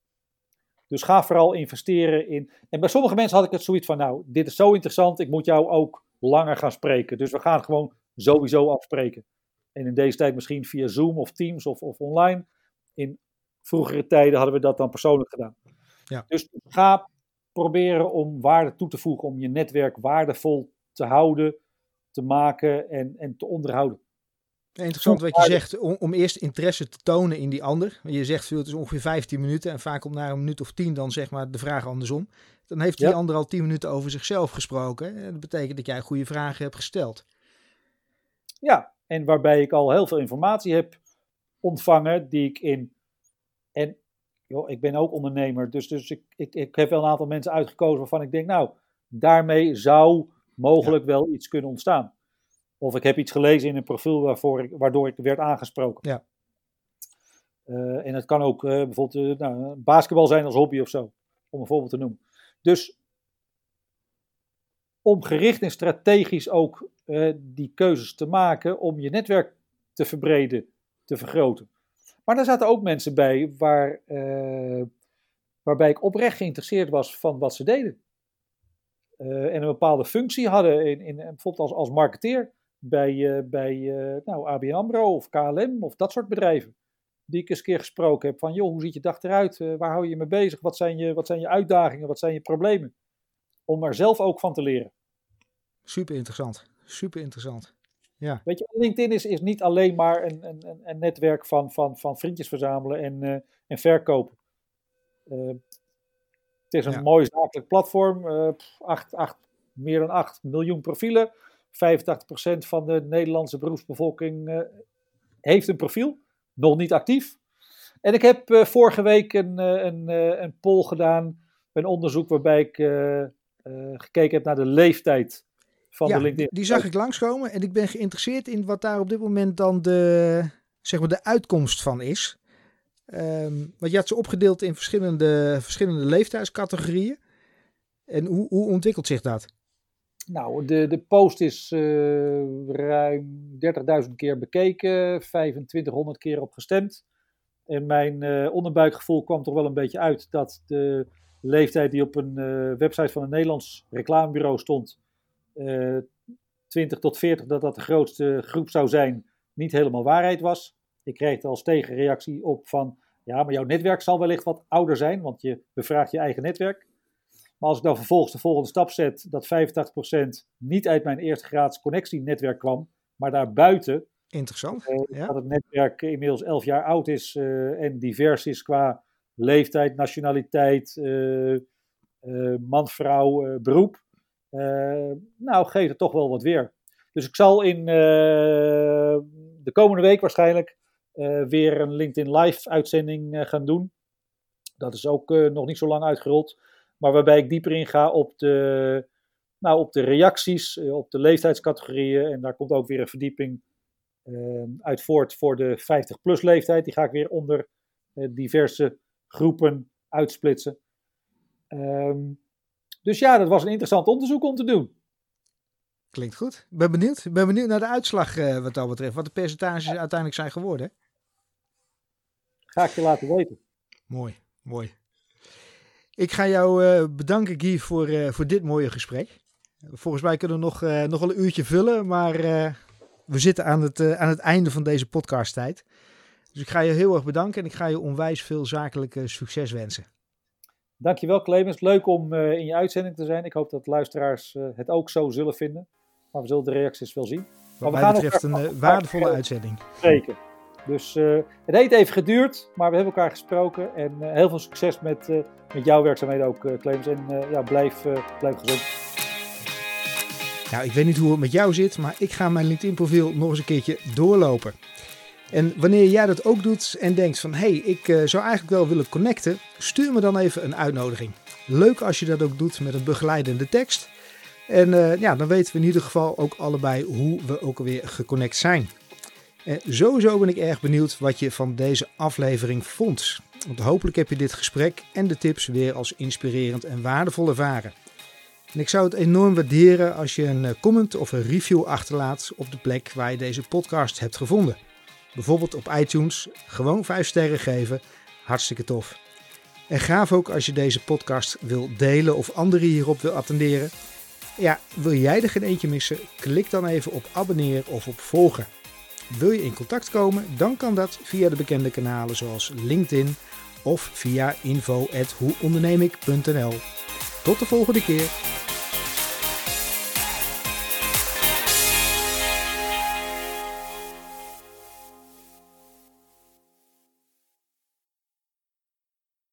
Dus ga vooral investeren in. En bij sommige mensen had ik het zoiets van: Nou, dit is zo interessant, ik moet jou ook langer gaan spreken. Dus we gaan gewoon sowieso afspreken. En in deze tijd misschien via Zoom of Teams of, of online. In vroegere tijden hadden we dat dan persoonlijk gedaan. Ja. Dus ga proberen om waarde toe te voegen, om je netwerk waardevol te houden, te maken en, en te onderhouden. Interessant wat je zegt, om, om, eerst interesse te tonen in die ander. Je zegt veel, het is ongeveer 15 minuten en vaak om na een minuut of 10 dan zeg maar de vraag andersom. Dan heeft die ander al 10 minuten over zichzelf gesproken. En dat betekent dat jij goede vragen hebt gesteld. Ja, en waarbij ik al heel veel informatie heb ontvangen die ik in. En joh, ik ben ook ondernemer, dus, dus ik, ik, ik heb wel een aantal mensen uitgekozen waarvan ik denk, nou, daarmee zou mogelijk wel iets kunnen ontstaan. Of ik heb iets gelezen in een profiel waarvoor ik, waardoor ik werd aangesproken. Ja. Uh, en het kan ook uh, bijvoorbeeld uh, nou, basketbal zijn als hobby of zo, om een voorbeeld te noemen. Dus om gericht en strategisch ook die keuzes te maken om je netwerk te verbreden, te vergroten. Maar daar zaten ook mensen bij waar, waarbij ik oprecht geïnteresseerd was van wat ze deden. en een bepaalde functie hadden, in, in, bijvoorbeeld als, als marketeer bij, bij nou, ABN AMRO of KLM of dat soort bedrijven. Die ik eens een keer gesproken heb van, joh, hoe ziet je dag eruit? Waar hou je mee bezig? Wat zijn je, wat zijn je uitdagingen? Wat zijn je problemen? Om er zelf ook van te leren. Super interessant. Super interessant. Ja. Weet je, LinkedIn is, is niet alleen maar een, een, een netwerk van, van, van vriendjes verzamelen en, en verkopen. het is een ja. mooi zakelijk platform. acht, acht, meer dan 8 miljoen profielen 85% van de Nederlandse beroepsbevolking uh, heeft een profiel, nog niet actief. En ik heb uh, vorige week een, uh, een, een poll gedaan, een onderzoek waarbij ik gekeken heb naar de leeftijd van ja, de LinkedIn. Die zag ik langskomen en ik ben geïnteresseerd in wat daar op dit moment dan de, zeg maar de uitkomst van is. Um, want je had ze opgedeeld in verschillende, verschillende leeftijdscategorieën. En hoe, hoe ontwikkelt zich dat? Nou, de, de post is uh, ruim 30.000 keer bekeken, 2500 keer op gestemd. En mijn uh, onderbuikgevoel kwam toch wel een beetje uit dat de leeftijd die op een uh, website van een Nederlands reclamebureau stond, 20 tot 40, dat dat de grootste groep zou zijn, niet helemaal waarheid was. Ik kreeg er als tegenreactie op van, ja, maar jouw netwerk zal wellicht wat ouder zijn, want je bevraagt je eigen netwerk. Maar als ik dan vervolgens de volgende stap zet, dat 85% niet uit mijn eerste graads connectienetwerk kwam, maar daarbuiten. Interessant. Uh, ja. Dat het netwerk inmiddels 11 jaar oud is uh, en divers is qua leeftijd, nationaliteit, uh, man, vrouw, beroep. Nou, geeft het toch wel wat weer. Dus ik zal in de komende week waarschijnlijk weer een LinkedIn Live uitzending gaan doen. Dat is ook nog niet zo lang uitgerold. Maar waarbij ik dieper in ga op de, nou, op de reacties, eh, op de leeftijdscategorieën. En daar komt ook weer een verdieping uit voort voor de 50-plus leeftijd. Die ga ik weer onder diverse groepen uitsplitsen. Um, Dus ja, dat was een interessant onderzoek om te doen. Klinkt goed. Ik ben benieuwd. Ik ben benieuwd naar de uitslag uh, wat dat betreft. Wat de percentages uiteindelijk zijn geworden. Ga ik je laten weten. Mooi, mooi. Ik ga jou uh, bedanken, Guy, voor, uh, voor dit mooie gesprek. Volgens mij kunnen we nog, nog wel een uurtje vullen, maar we zitten aan het, aan het einde van deze podcasttijd. Dus ik ga je heel erg bedanken en ik ga je onwijs veel zakelijke succes wensen. Dankjewel Clemens. Leuk om uh, in je uitzending te zijn. Ik hoop dat luisteraars uh, het ook zo zullen vinden. Maar we zullen de reacties wel zien. Wat maar mij betreft een uh, waardevolle uitzending. Zeker. Dus het heeft even geduurd, maar we hebben elkaar gesproken. En heel veel succes met, met jouw werkzaamheden ook, Clemens. En ja, blijf, blijf gezond. Nou, ik weet niet hoe het met jou zit, maar ik ga mijn LinkedIn profiel nog eens een keertje doorlopen. En wanneer jij dat ook doet en denkt van hé, hey, ik uh, zou eigenlijk wel willen connecten, stuur me dan even een uitnodiging. Leuk als je dat ook doet met een begeleidende tekst. En uh, ja, dan weten we in ieder geval ook allebei hoe we ook alweer geconnect zijn. En sowieso ben ik erg benieuwd wat je van deze aflevering vond. Want hopelijk heb je dit gesprek en de tips weer als inspirerend en waardevol ervaren. En ik zou het enorm waarderen als je een eh, comment of een review achterlaat op de plek waar je deze podcast hebt gevonden bijvoorbeeld op iTunes, gewoon 5 sterren geven. Hartstikke tof. En gaaf ook als je deze podcast wil delen of anderen hierop wil attenderen. Ja, wil jij er geen eentje missen? Klik dan even op abonneren of op volgen. Wil je in contact komen? Dan kan dat via de bekende kanalen zoals LinkedIn of via info.hoeondernemik.nl. Tot de volgende keer.